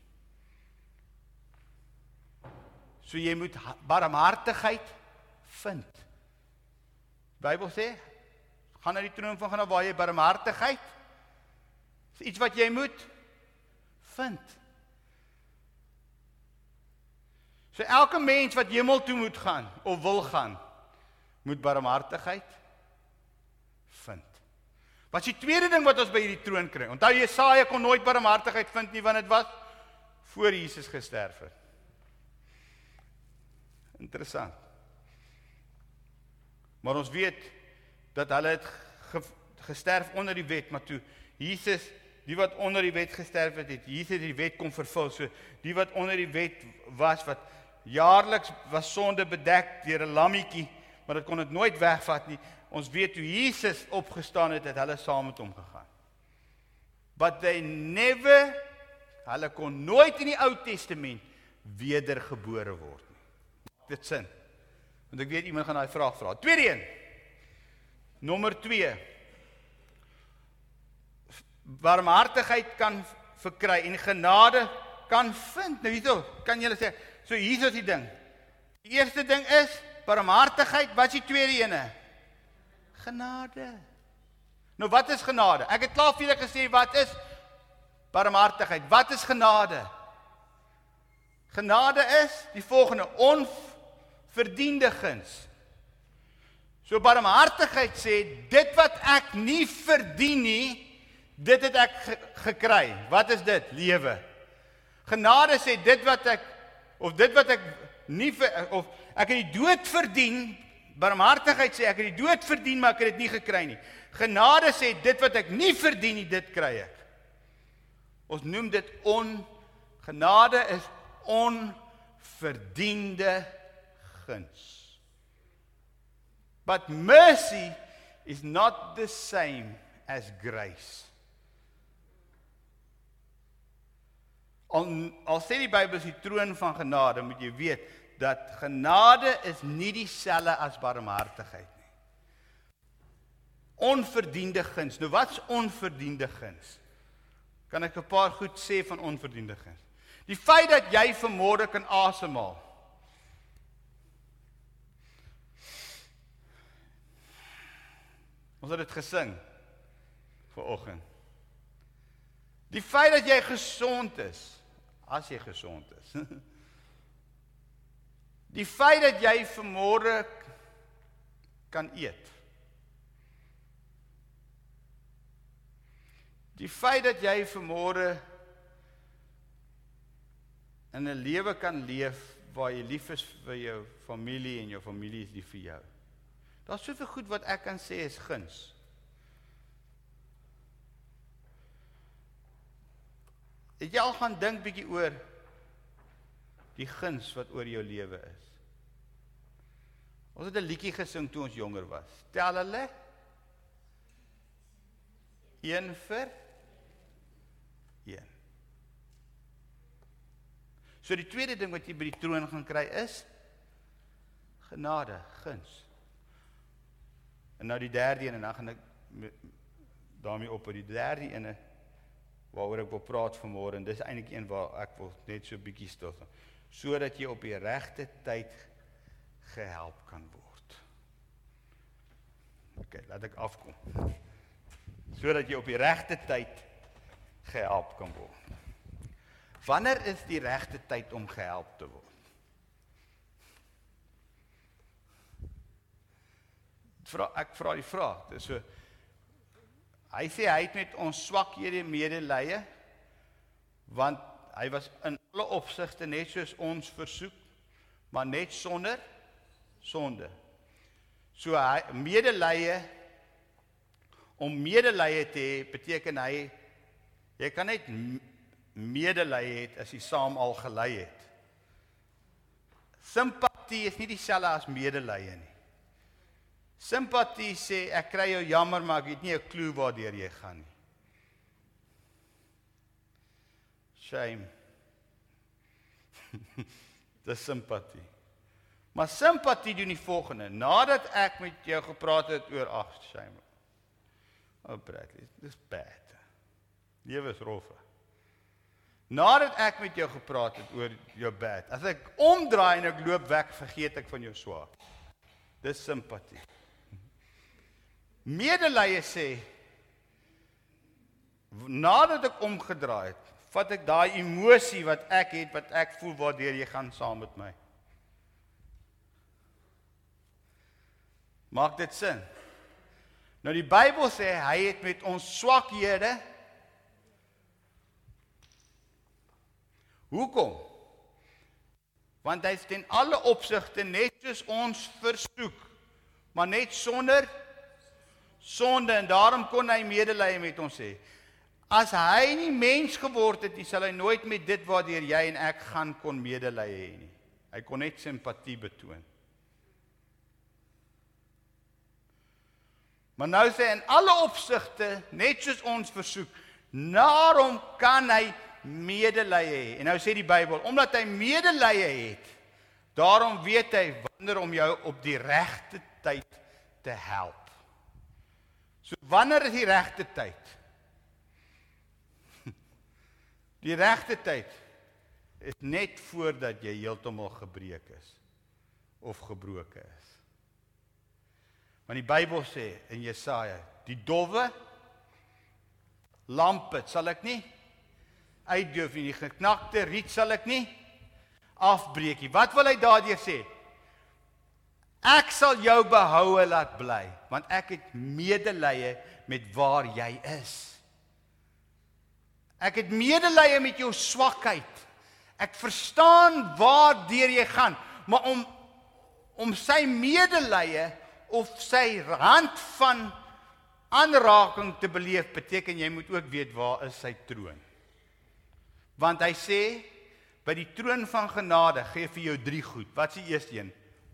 So jy moet barmhartigheid vind. Die Bybel sê gaan na die troon van genade waar jy barmhartigheid is iets wat jy moet vind. So elke mens wat hemel toe moet gaan of wil gaan, moet barmhartigheid. Wat is die tweede ding wat ons by hierdie troon kry? Onthou Jesaja kon nooit barmhartigheid vind nie want dit was voor Jesus gesterf het. Interessant. Maar ons weet dat hulle het ge, gesterf onder die wet, maar toe Jesus, die wat onder die wet gesterf het, het Jesus die wet kom vervul. So die wat onder die wet was wat jaarliks was sonde bedek deur 'n lammetjie maar dit kon dit nooit wegvat nie. Ons weet hoe Jesus opgestaan het, het hulle saam met hom gegaan. But they never hulle kon nooit in die Ou Testament wedergebore word nie. Dit sin? Want ek weet iemand gaan daai vraag vra. Tweede een. Nommer 2. Barmhartigheid kan verkry en genade kan vind. Nou hierso, kan jy sê, so hierso is die ding. Die eerste ding is barmhartigheid, wat is die tweede ene? Genade. Nou wat is genade? Ek het klaar vir julle gesê wat is barmhartigheid? Wat is genade? Genade is die volgende onverdiende guns. So barmhartigheid sê dit wat ek nie verdien nie, dit het ek ge gekry. Wat is dit? Lewe. Genade sê dit wat ek of dit wat ek nie ver, of ek het die dood verdien. Barmhartigheid sê ek het die dood verdien, maar ek het dit nie gekry nie. Genade sê dit wat ek nie verdien nie, dit kry ek. Ons noem dit on genade is onverdiende guns. But mercy is not the same as grace. Al al sê die Bybel is die troon van genade, moet jy weet dat genade is nie dieselfde as barmhartigheid nie. Onverdiende guns. Nou wat's onverdiende guns? Kan ek 'n paar goed sê van onverdiende guns? Die feit dat jy vermoere kan asemhaal. Ons het dit gesing vir oggend. Die feit dat jy gesond is, as jy gesond is. Die feit dat jy vermoere kan eet. Die feit dat jy vermoere in 'n lewe kan leef waar jy lief is vir jou familie en jou familie is lief vir jou. Daar's soveel goed wat ek kan sê is guns. Het jy al gaan dink bietjie oor die guns wat oor jou lewe is? Ons het 'n liedjie gesing toe ons jonger was. Tel hulle 1 vir 1. So die tweede ding wat jy by die troon gaan kry is genade, guns. En nou die derde een en dan gaan ek daarmee op by die derde ene waaroor ek wil praat vanmôre en dis eintlik een waar ek wil net so bietjie stil staan sodat jy op die regte tyd gehelp kan word. OK, laat ek afkom. Sodat jy op die regte tyd gehelp kan word. Wanneer is die regte tyd om gehelp te word? vra ek vra die vraag. Dis so hy sê hy het met ons swakhede medelee want hy was in alle opsigte net soos ons versoek maar net sonder sonde. So hy medelee om medelee te hê beteken hy jy kan net medelee hê as jy saam al gelei het. Simpatie is nie dieselfde as medelee nie. Simpatie sê ek kry jou jammer maar ek het nie 'n klou waartoe jy gaan nie. Shame. Dis simpatie. Maar simpatie doen die volgende. Nadat ek met jou gepraat het oor ag, shame. Oh Bradley, dis bad. Lewe is rof. Nadat ek met jou gepraat het oor jou bad, as ek omdraai en ek loop weg, vergeet ek van jou swaar. Dis simpatie. Medelee sê nadat ek omgedraai het, vat ek daai emosie wat ek het, wat ek voel waardeur jy gaan saam met my. Maak dit sin? Nou die Bybel sê hy het met ons swakhede Hoekom? Want hy is in alle opsigte net soos ons versoek, maar net sonder sonde en daarom kon hy medelee met ons hê. As hy nie mens geword het sal hy nooit met dit waardeur jy en ek gaan kon medelee hê nie. Hy kon net simpatie betoon. Maar nou sê in alle opsigte net soos ons versoek, daarom kan hy medelee hê. En nou sê die Bybel, omdat hy medelee het, daarom weet hy wanneer om jou op die regte tyd te help. So wanneer is die regte tyd? Die regte tyd is net voordat jy heeltemal gebreek is of gebroken is. Want die Bybel sê in Jesaja, die dowwe lampe sal ek nie uitdoof nie, die geknakte riet sal ek nie afbreek nie. Wat wil hy daardeur sê? Ek sal jou behoue laat bly, want ek het medelee met waar jy is. Ek het medelee met jou swakheid. Ek verstaan waar deur jy gaan, maar om om sy medelee of sy hand van aanraking te beleef beteken jy moet ook weet waar is sy troon. Want hy sê by die troon van genade gee vir jou drie goed. Wat is die eerste een?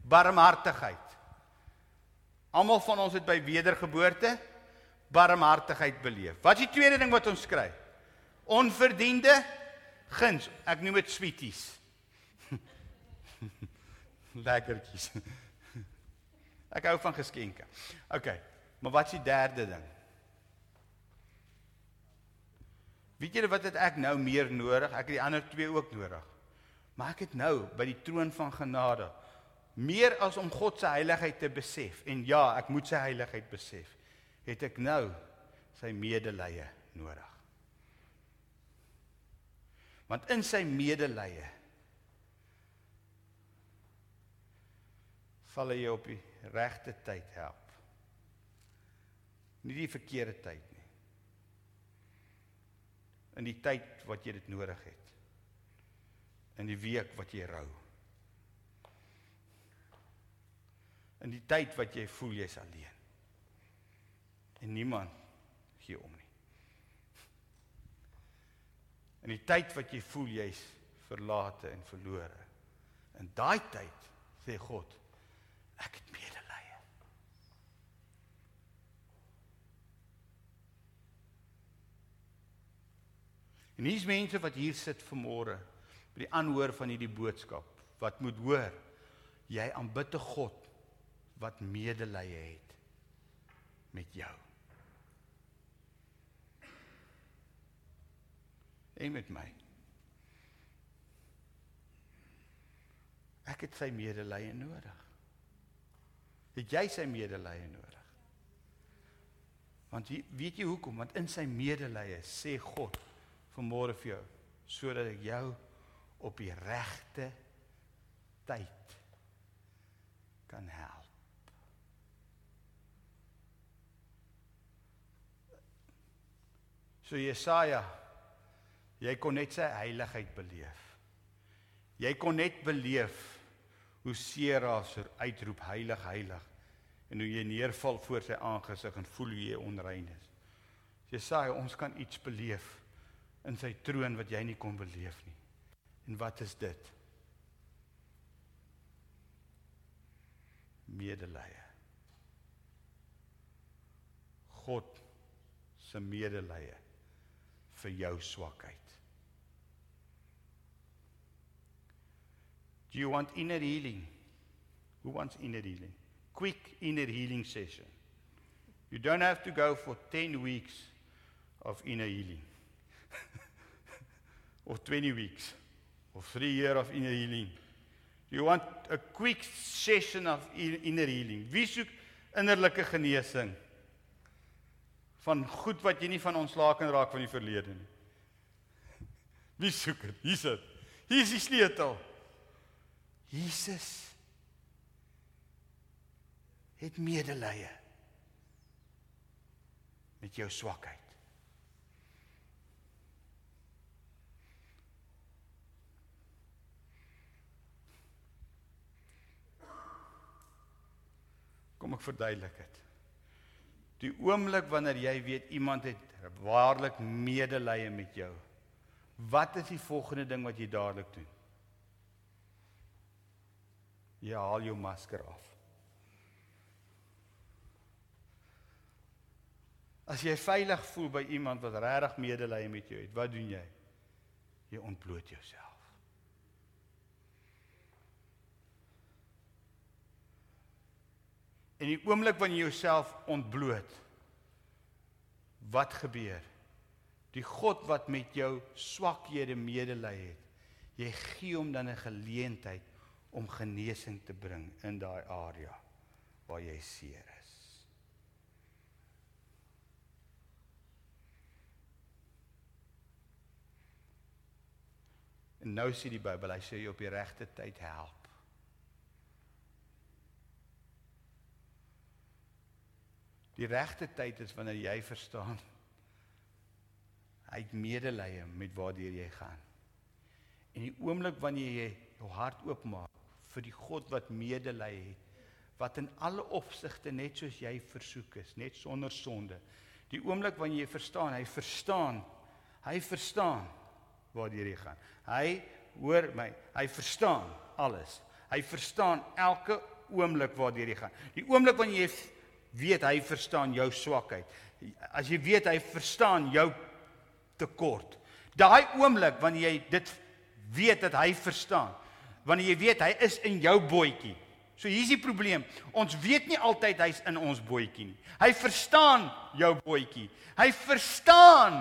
Barmhartigheid. Almal van ons het by wedergeboorte barmhartigheid beleef. Wat is die tweede ding wat ons kry? Onverdiende guns. Ek noem dit sweeties. Lekkertjies. Ek hou van geskenke. OK. Maar wat is die derde ding? Weet julle wat het ek nou meer nodig? Ek het die ander twee ook nodig. Maar ek het nou by die troon van genade meer as om God se heiligheid te besef en ja, ek moet sy heiligheid besef, het ek nou sy medelee nodig. Want in sy medelee sal hy op die regte tyd help. Nie die verkeerde tyd nie. In die tyd wat jy dit nodig het. In die week wat jy rou. In die tyd wat jy voel jy's alleen. En niemand gee om nie. In die tyd wat jy voel jy's verlate en verlore. In daai tyd sê God, ek het medelee. En hier's mense wat hier sit vanmôre by die aanhoor van hierdie boodskap wat moet hoor jy aanbid 'n God wat medelee het met jou. en met my. Ek het sy medelee nodig. Het jy sy medelee nodig? Want weet jy hoekom? Want in sy medelee sê God vanmôre vir jou sodat ek jou op die regte tyd kan help. So Jesaja Jy kon net sy heiligheid beleef. Jy kon net beleef hoe Seraf uitroep heilig heilig en hoe jy neerval voor sy aangesig en voel hoe jy onrein is. Jesaja, ons kan iets beleef in sy troon wat jy nie kon beleef nie. En wat is dit? Medelee. God se medelee vir jou swakheid. Do you want inner healing? Who wants inner healing? Quick inner healing session. You don't have to go for 10 weeks of inner healing. Or 20 weeks. Or 3 years of inner healing. You want a quick session of inner healing. Wie soek innerlike genesing? Van goed wat jy nie van ontslaak kan raak van die verlede nie. Wie soek dit? Hier's dit. Hier is die sleutel. Jesus het medelee met jou swakheid. Kom ek verduidelik dit. Die oomblik wanneer jy weet iemand het waarlik medelee met jou. Wat is die volgende ding wat jy dadelik doen? Jy haal jou masker af. As jy veilig voel by iemand wat regtig medelee met jou het, wat doen jy? Jy ontbloot jouself. In die oomblik wanneer jy jouself ontbloot, wat gebeur? Die God wat met jou swakhede medelee het, jy gee hom dan 'n geleentheid om genesing te bring in daai area waar jy seer is. En nou sê die Bybel, hy sê jy op die regte tyd help. Die regte tyd is wanneer jy verstaan hy het medelee met waardeur jy gaan. En die oomblik wanneer jy jou hart oopmaak vir die God wat medelee het, wat in alle opsigte net soos jy versoek is, net sonder sonde. Die oomblik wanneer jy verstaan, hy verstaan, hy verstaan waardeur jy gaan. Hy hoor my, hy verstaan alles. Hy verstaan elke oomblik waardeur jy gaan. Die oomblik wanneer jy weet hy verstaan jou swakheid. As jy weet hy verstaan jou tekort. Daai oomblik wanneer jy dit weet dat hy verstaan. Wanneer jy weet hy is in jou bootjie. So hier's die probleem. Ons weet nie altyd hy's in ons bootjie nie. Hy verstaan jou bootjie. Hy verstaan.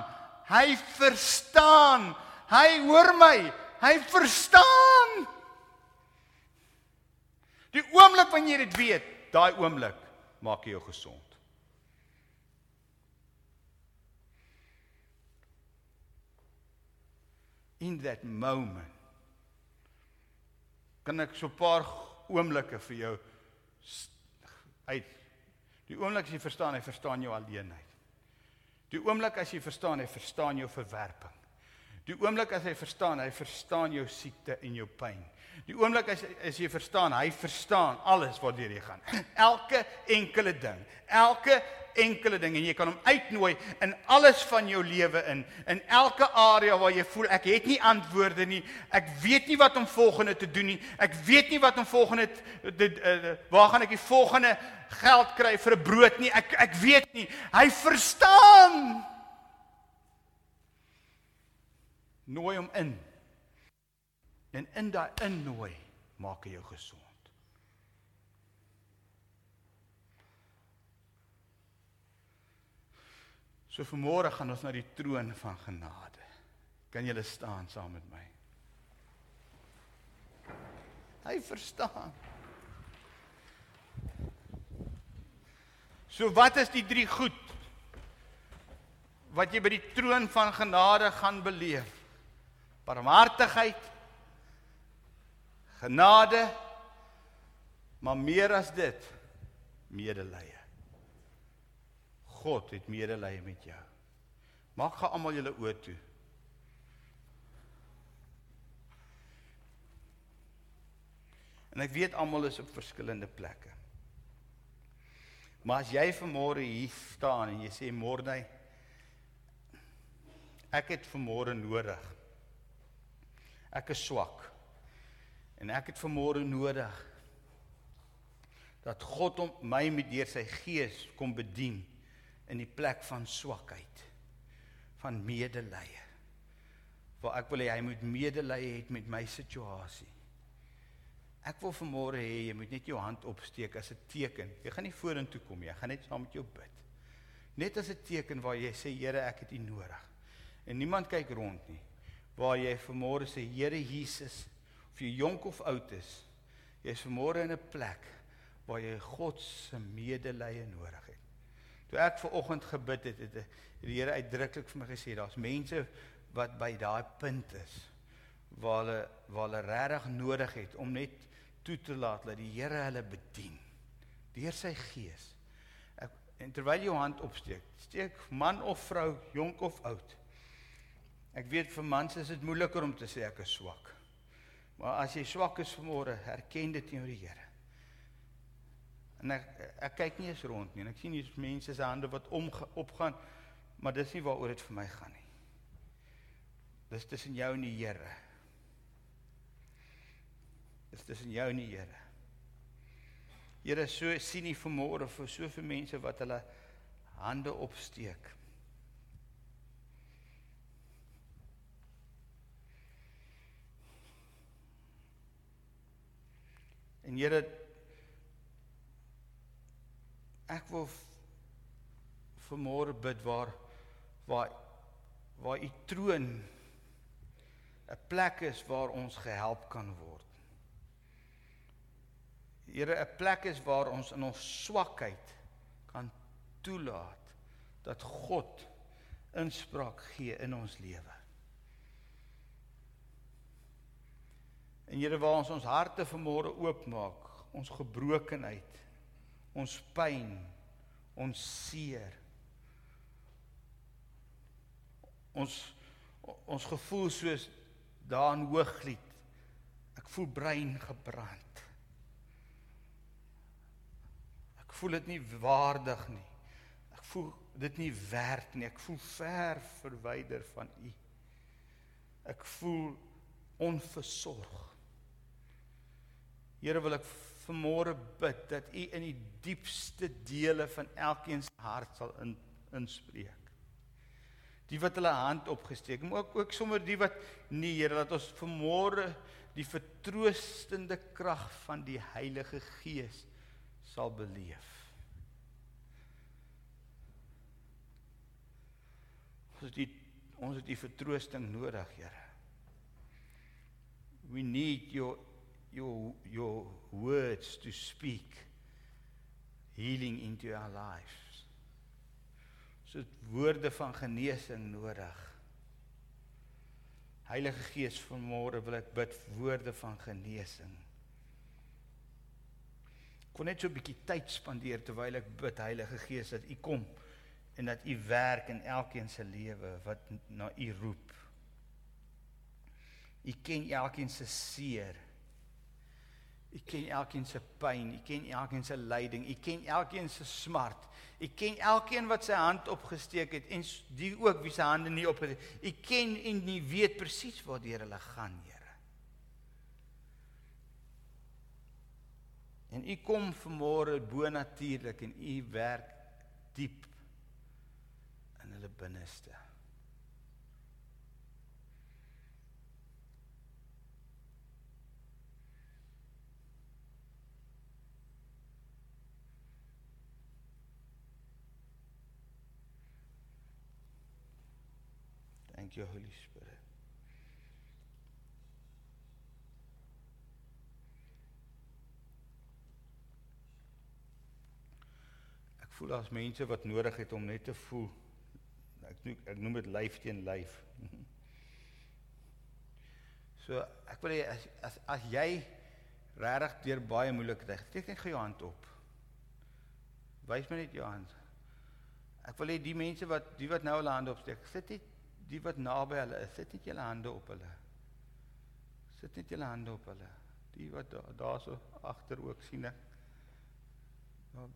Hy verstaan. Hy hoor my. Hy verstaan. Die oomblik wanneer jy dit weet, daai oomblik maak jou gesond. In that moment kan ek so 'n paar oomblikke vir jou uit die oomblik as jy verstaan, hy verstaan jou alleenheid. Die oomblik as jy verstaan, hy verstaan jou verwerping. Die oomblik as hy verstaan, hy verstaan jou siekte en jou pyn. Die oomblik as as jy verstaan, hy verstaan alles wat deur jy gaan. Elke enkele ding, elke enkele ding en jy kan hom uitnooi in alles van jou lewe in, in elke area waar jy voel ek het nie antwoorde nie. Ek weet nie wat om volgende te doen nie. Ek weet nie wat om volgende dit uh, waar gaan ek die volgende geld kry vir 'n brood nie. Ek ek weet nie. Hy verstaan. Nooi hom in. En in daai innooi maak hy jou gesond. So vanmôre gaan ons na die troon van genade. Kan julle staan saam met my? Hy verstaan. So wat is die drie goed wat jy by die troon van genade gaan beleef? Barmhartigheid, genade maar meer as dit medelee. God het medelee met jou. Maak gaan almal julle oë toe. En ek weet almal is op verskillende plekke. Maar as jy vanmôre hier staan en jy sê môre ek het vanmôre nodig. Ek is swak. En ek het vanmôre nodig dat God om my met deur sy gees kom bedien in die plek van swakheid van medelee. Waar ek wil hê hy moet medelee hê met my situasie. Ek wil vanmôre hê jy moet net jou hand opsteek as 'n teken. Jy gaan nie vorentoe kom nie, jy gaan net saam met jou bid. Net as 'n teken waar jy sê Here, ek het U nodig. En niemand kyk rond nie. Waar jy vanmôre sê Here Jesus, of jy jonk of oud is, jy is vanmôre in 'n plek waar jy God se medelee nodig het. Toe ek ver oggend gebid het, het die Here uitdruklik vir my gesê daar's mense wat by daai punt is waar hulle waar hulle regtig nodig het om net toe te laat dat die Here hulle bedien deur sy gees. Ek en terwyl jou hand opsteek, steek man of vrou, jonk of oud. Ek weet vir mans is dit moeiliker om te sê ek is swak. Maar as jy swak is vanmôre, erken dit teenoor die Here. En ek ek kyk nie eens rond nie en ek sien hier mense se hande wat om opgaan, maar dis nie waaroor dit vir my gaan nie. Dis tussen jou en die Here. Dis tussen jou en die Here. Here, so sien nie vanmôre vir soveel mense wat hulle hande opsteek. En Here ek wil vanmôre bid waar waar waar u troon 'n plek is waar ons gehelp kan word. Here 'n plek is waar ons in ons swakheid kan toelaat dat God inspraak gee in ons lewe. En Here waar ons ons harte vanmôre oopmaak, ons gebrokenheid, ons pyn, ons seer. Ons ons gevoel soos daar in Hooglied. Ek voel brein gebrand. Ek voel dit nie waardig nie. Ek voel dit nie werd nie. Ek voel ver verwyder van U. Ek voel onversorg. Here wil ek vanmôre bid dat U in die diepste dele van elkeen se hart sal in inspreek die wat hulle hand opgesteek, maar ook ook sommer die wat nie Here dat ons vanmôre die vertroostende krag van die Heilige Gees sal beleef. Ons het die ons het die vertroosting nodig, Here. We need your your your words to speak healing into our lives so woorde van genesing nodig. Heilige Gees, vanmôre wil ek bid woorde van genesing. Kon net so 'n bietjie tyd spandeer terwyl ek bid Heilige Gees dat U kom en dat U werk in elkeen se lewe wat na U roep. U ken elkeen se seer. U ken elkeen se pyn, u ken elkeen se lyding, u ken elkeen se smart. U ken elkeen wat sy hand opgesteek het en die ook wie se hande nie op het. U ken en u weet presies waar hulle gaan, Here. En u kom vanmôre bo-natuurlik en u werk diep in hulle binneste. Thank you, Holy Spirit. Ek voel as mense wat nodig het om net te voel. Ek noem ek noem dit lyf teen lyf. So ek wil hê as as as jy regtig deur baie moeilike tyd, steek net jou hand op. Wys my net jou hand. Ek wil hê die mense wat die wat nou hulle hande opsteek, sit net die wat naby hulle is, sit net julle hande op hulle. Sit net julle hande op hulle. Die wat daar daarso agter ook sien ek. Ja.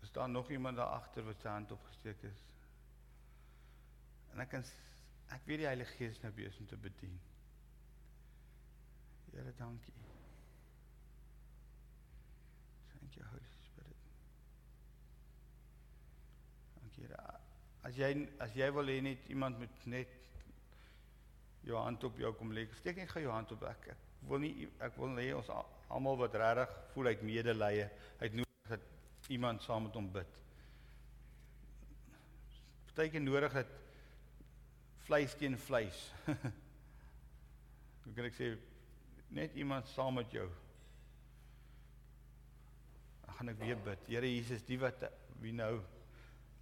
Is daar nog iemand daar agter wat sy hand opgesteek is? En ek kan ek weet die Heilige Gees nou besig om te bedien. Here, dankie. Thank you Holy Spirit. Dankie. As jy as jy wil hê net iemand moet net jou hand op jou kom lê. Steek net gou jou hand op ek. Ek wil nie ek wil hê ons almal wat regtig voel uit medelee, uit nodig dat iemand saam met hom bid. Partyke nodig dat vleis teen vleis. Hoe kan ek sê net iemand saam met jou. Dan gaan ek weer bid. Here Jesus, die wat wie nou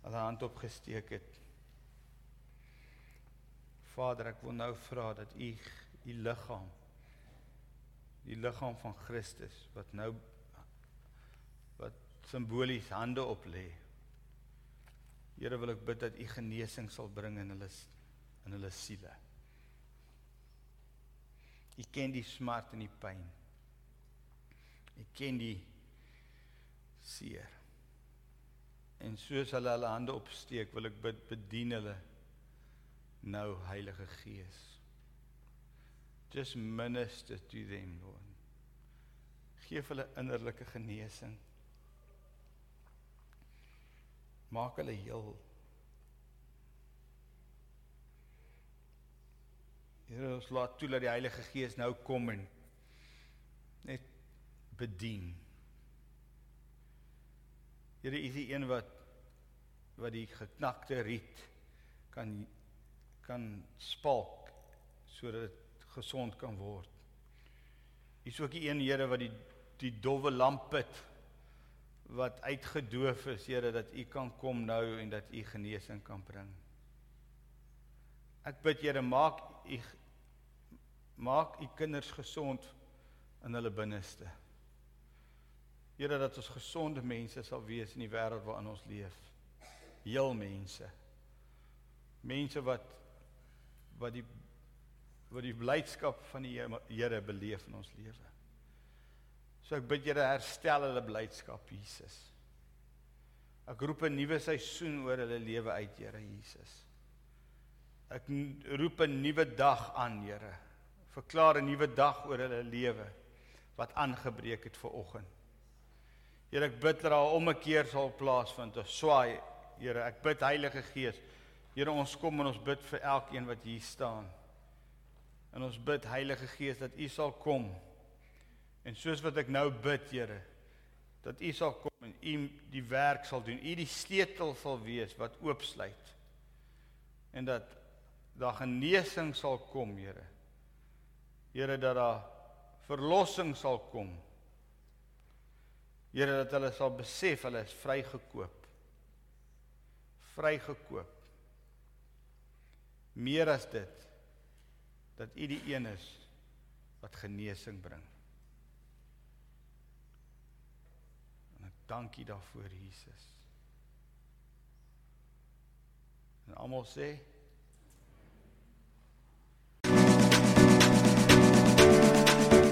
hulle hand opgesteek het. Vader, ek wil nou vra dat u u liggaam die liggaam van Christus wat nou wat simbolies hande op lê. Here wil ek bid dat u genesing sal bring in hulle in hulle siele. U ken die smart en die pyn. U ken die seer. En soos hulle hulle hande opsteek, wil ek bid bedien hulle nou Heilige Gees. Just minister to them, Lord. Geef hulle innerlike genesing. Maak hulle heel. Here, ons laat toe dat die Heilige Gees nou kom en net bedien. Here, U is die een wat wat die geknakte riet kan kan spalk sodat dit gesond kan word. U is ook die een Here wat die die dowwe lampet wat uitgedoof is, Here, dat U kan kom nou en dat U genesing kan bring. Ek bid Here, maak U maak U kinders gesond in hulle binneste. Here dat ons gesonde mense sal wees in die wêreld waarin ons leef. Heel mense. Mense wat wat die wat die blydskap van die Here beleef in ons lewe. So ek bid Here herstel hulle blydskap Jesus. Ek roep 'n nuwe seisoen oor hulle lewe uit Here Jesus. Ek roep 'n nuwe dag aan Here. Verklaar 'n nuwe dag oor hulle lewe wat aangebreek het ver oggend. Here ek bid dat daar 'n ommekeer sal plaasvind. Ons swaai, Here, ek bid Heilige Gees. Here ons kom en ons bid vir elkeen wat hier staan. En ons bid Heilige Gees dat U sal kom. En soos wat ek nou bid, Here, dat U sal kom en U die werk sal doen. U die sleutel sal wees wat oopsluit. En dat daar genesing sal kom, Here. Here dat daar verlossing sal kom. Here dat hulle sal besef hulle is vrygekoop. Vrygekoop. Meer as dit dat U die een is wat genesing bring. En ek dank U daarvoor Jesus. En almal sê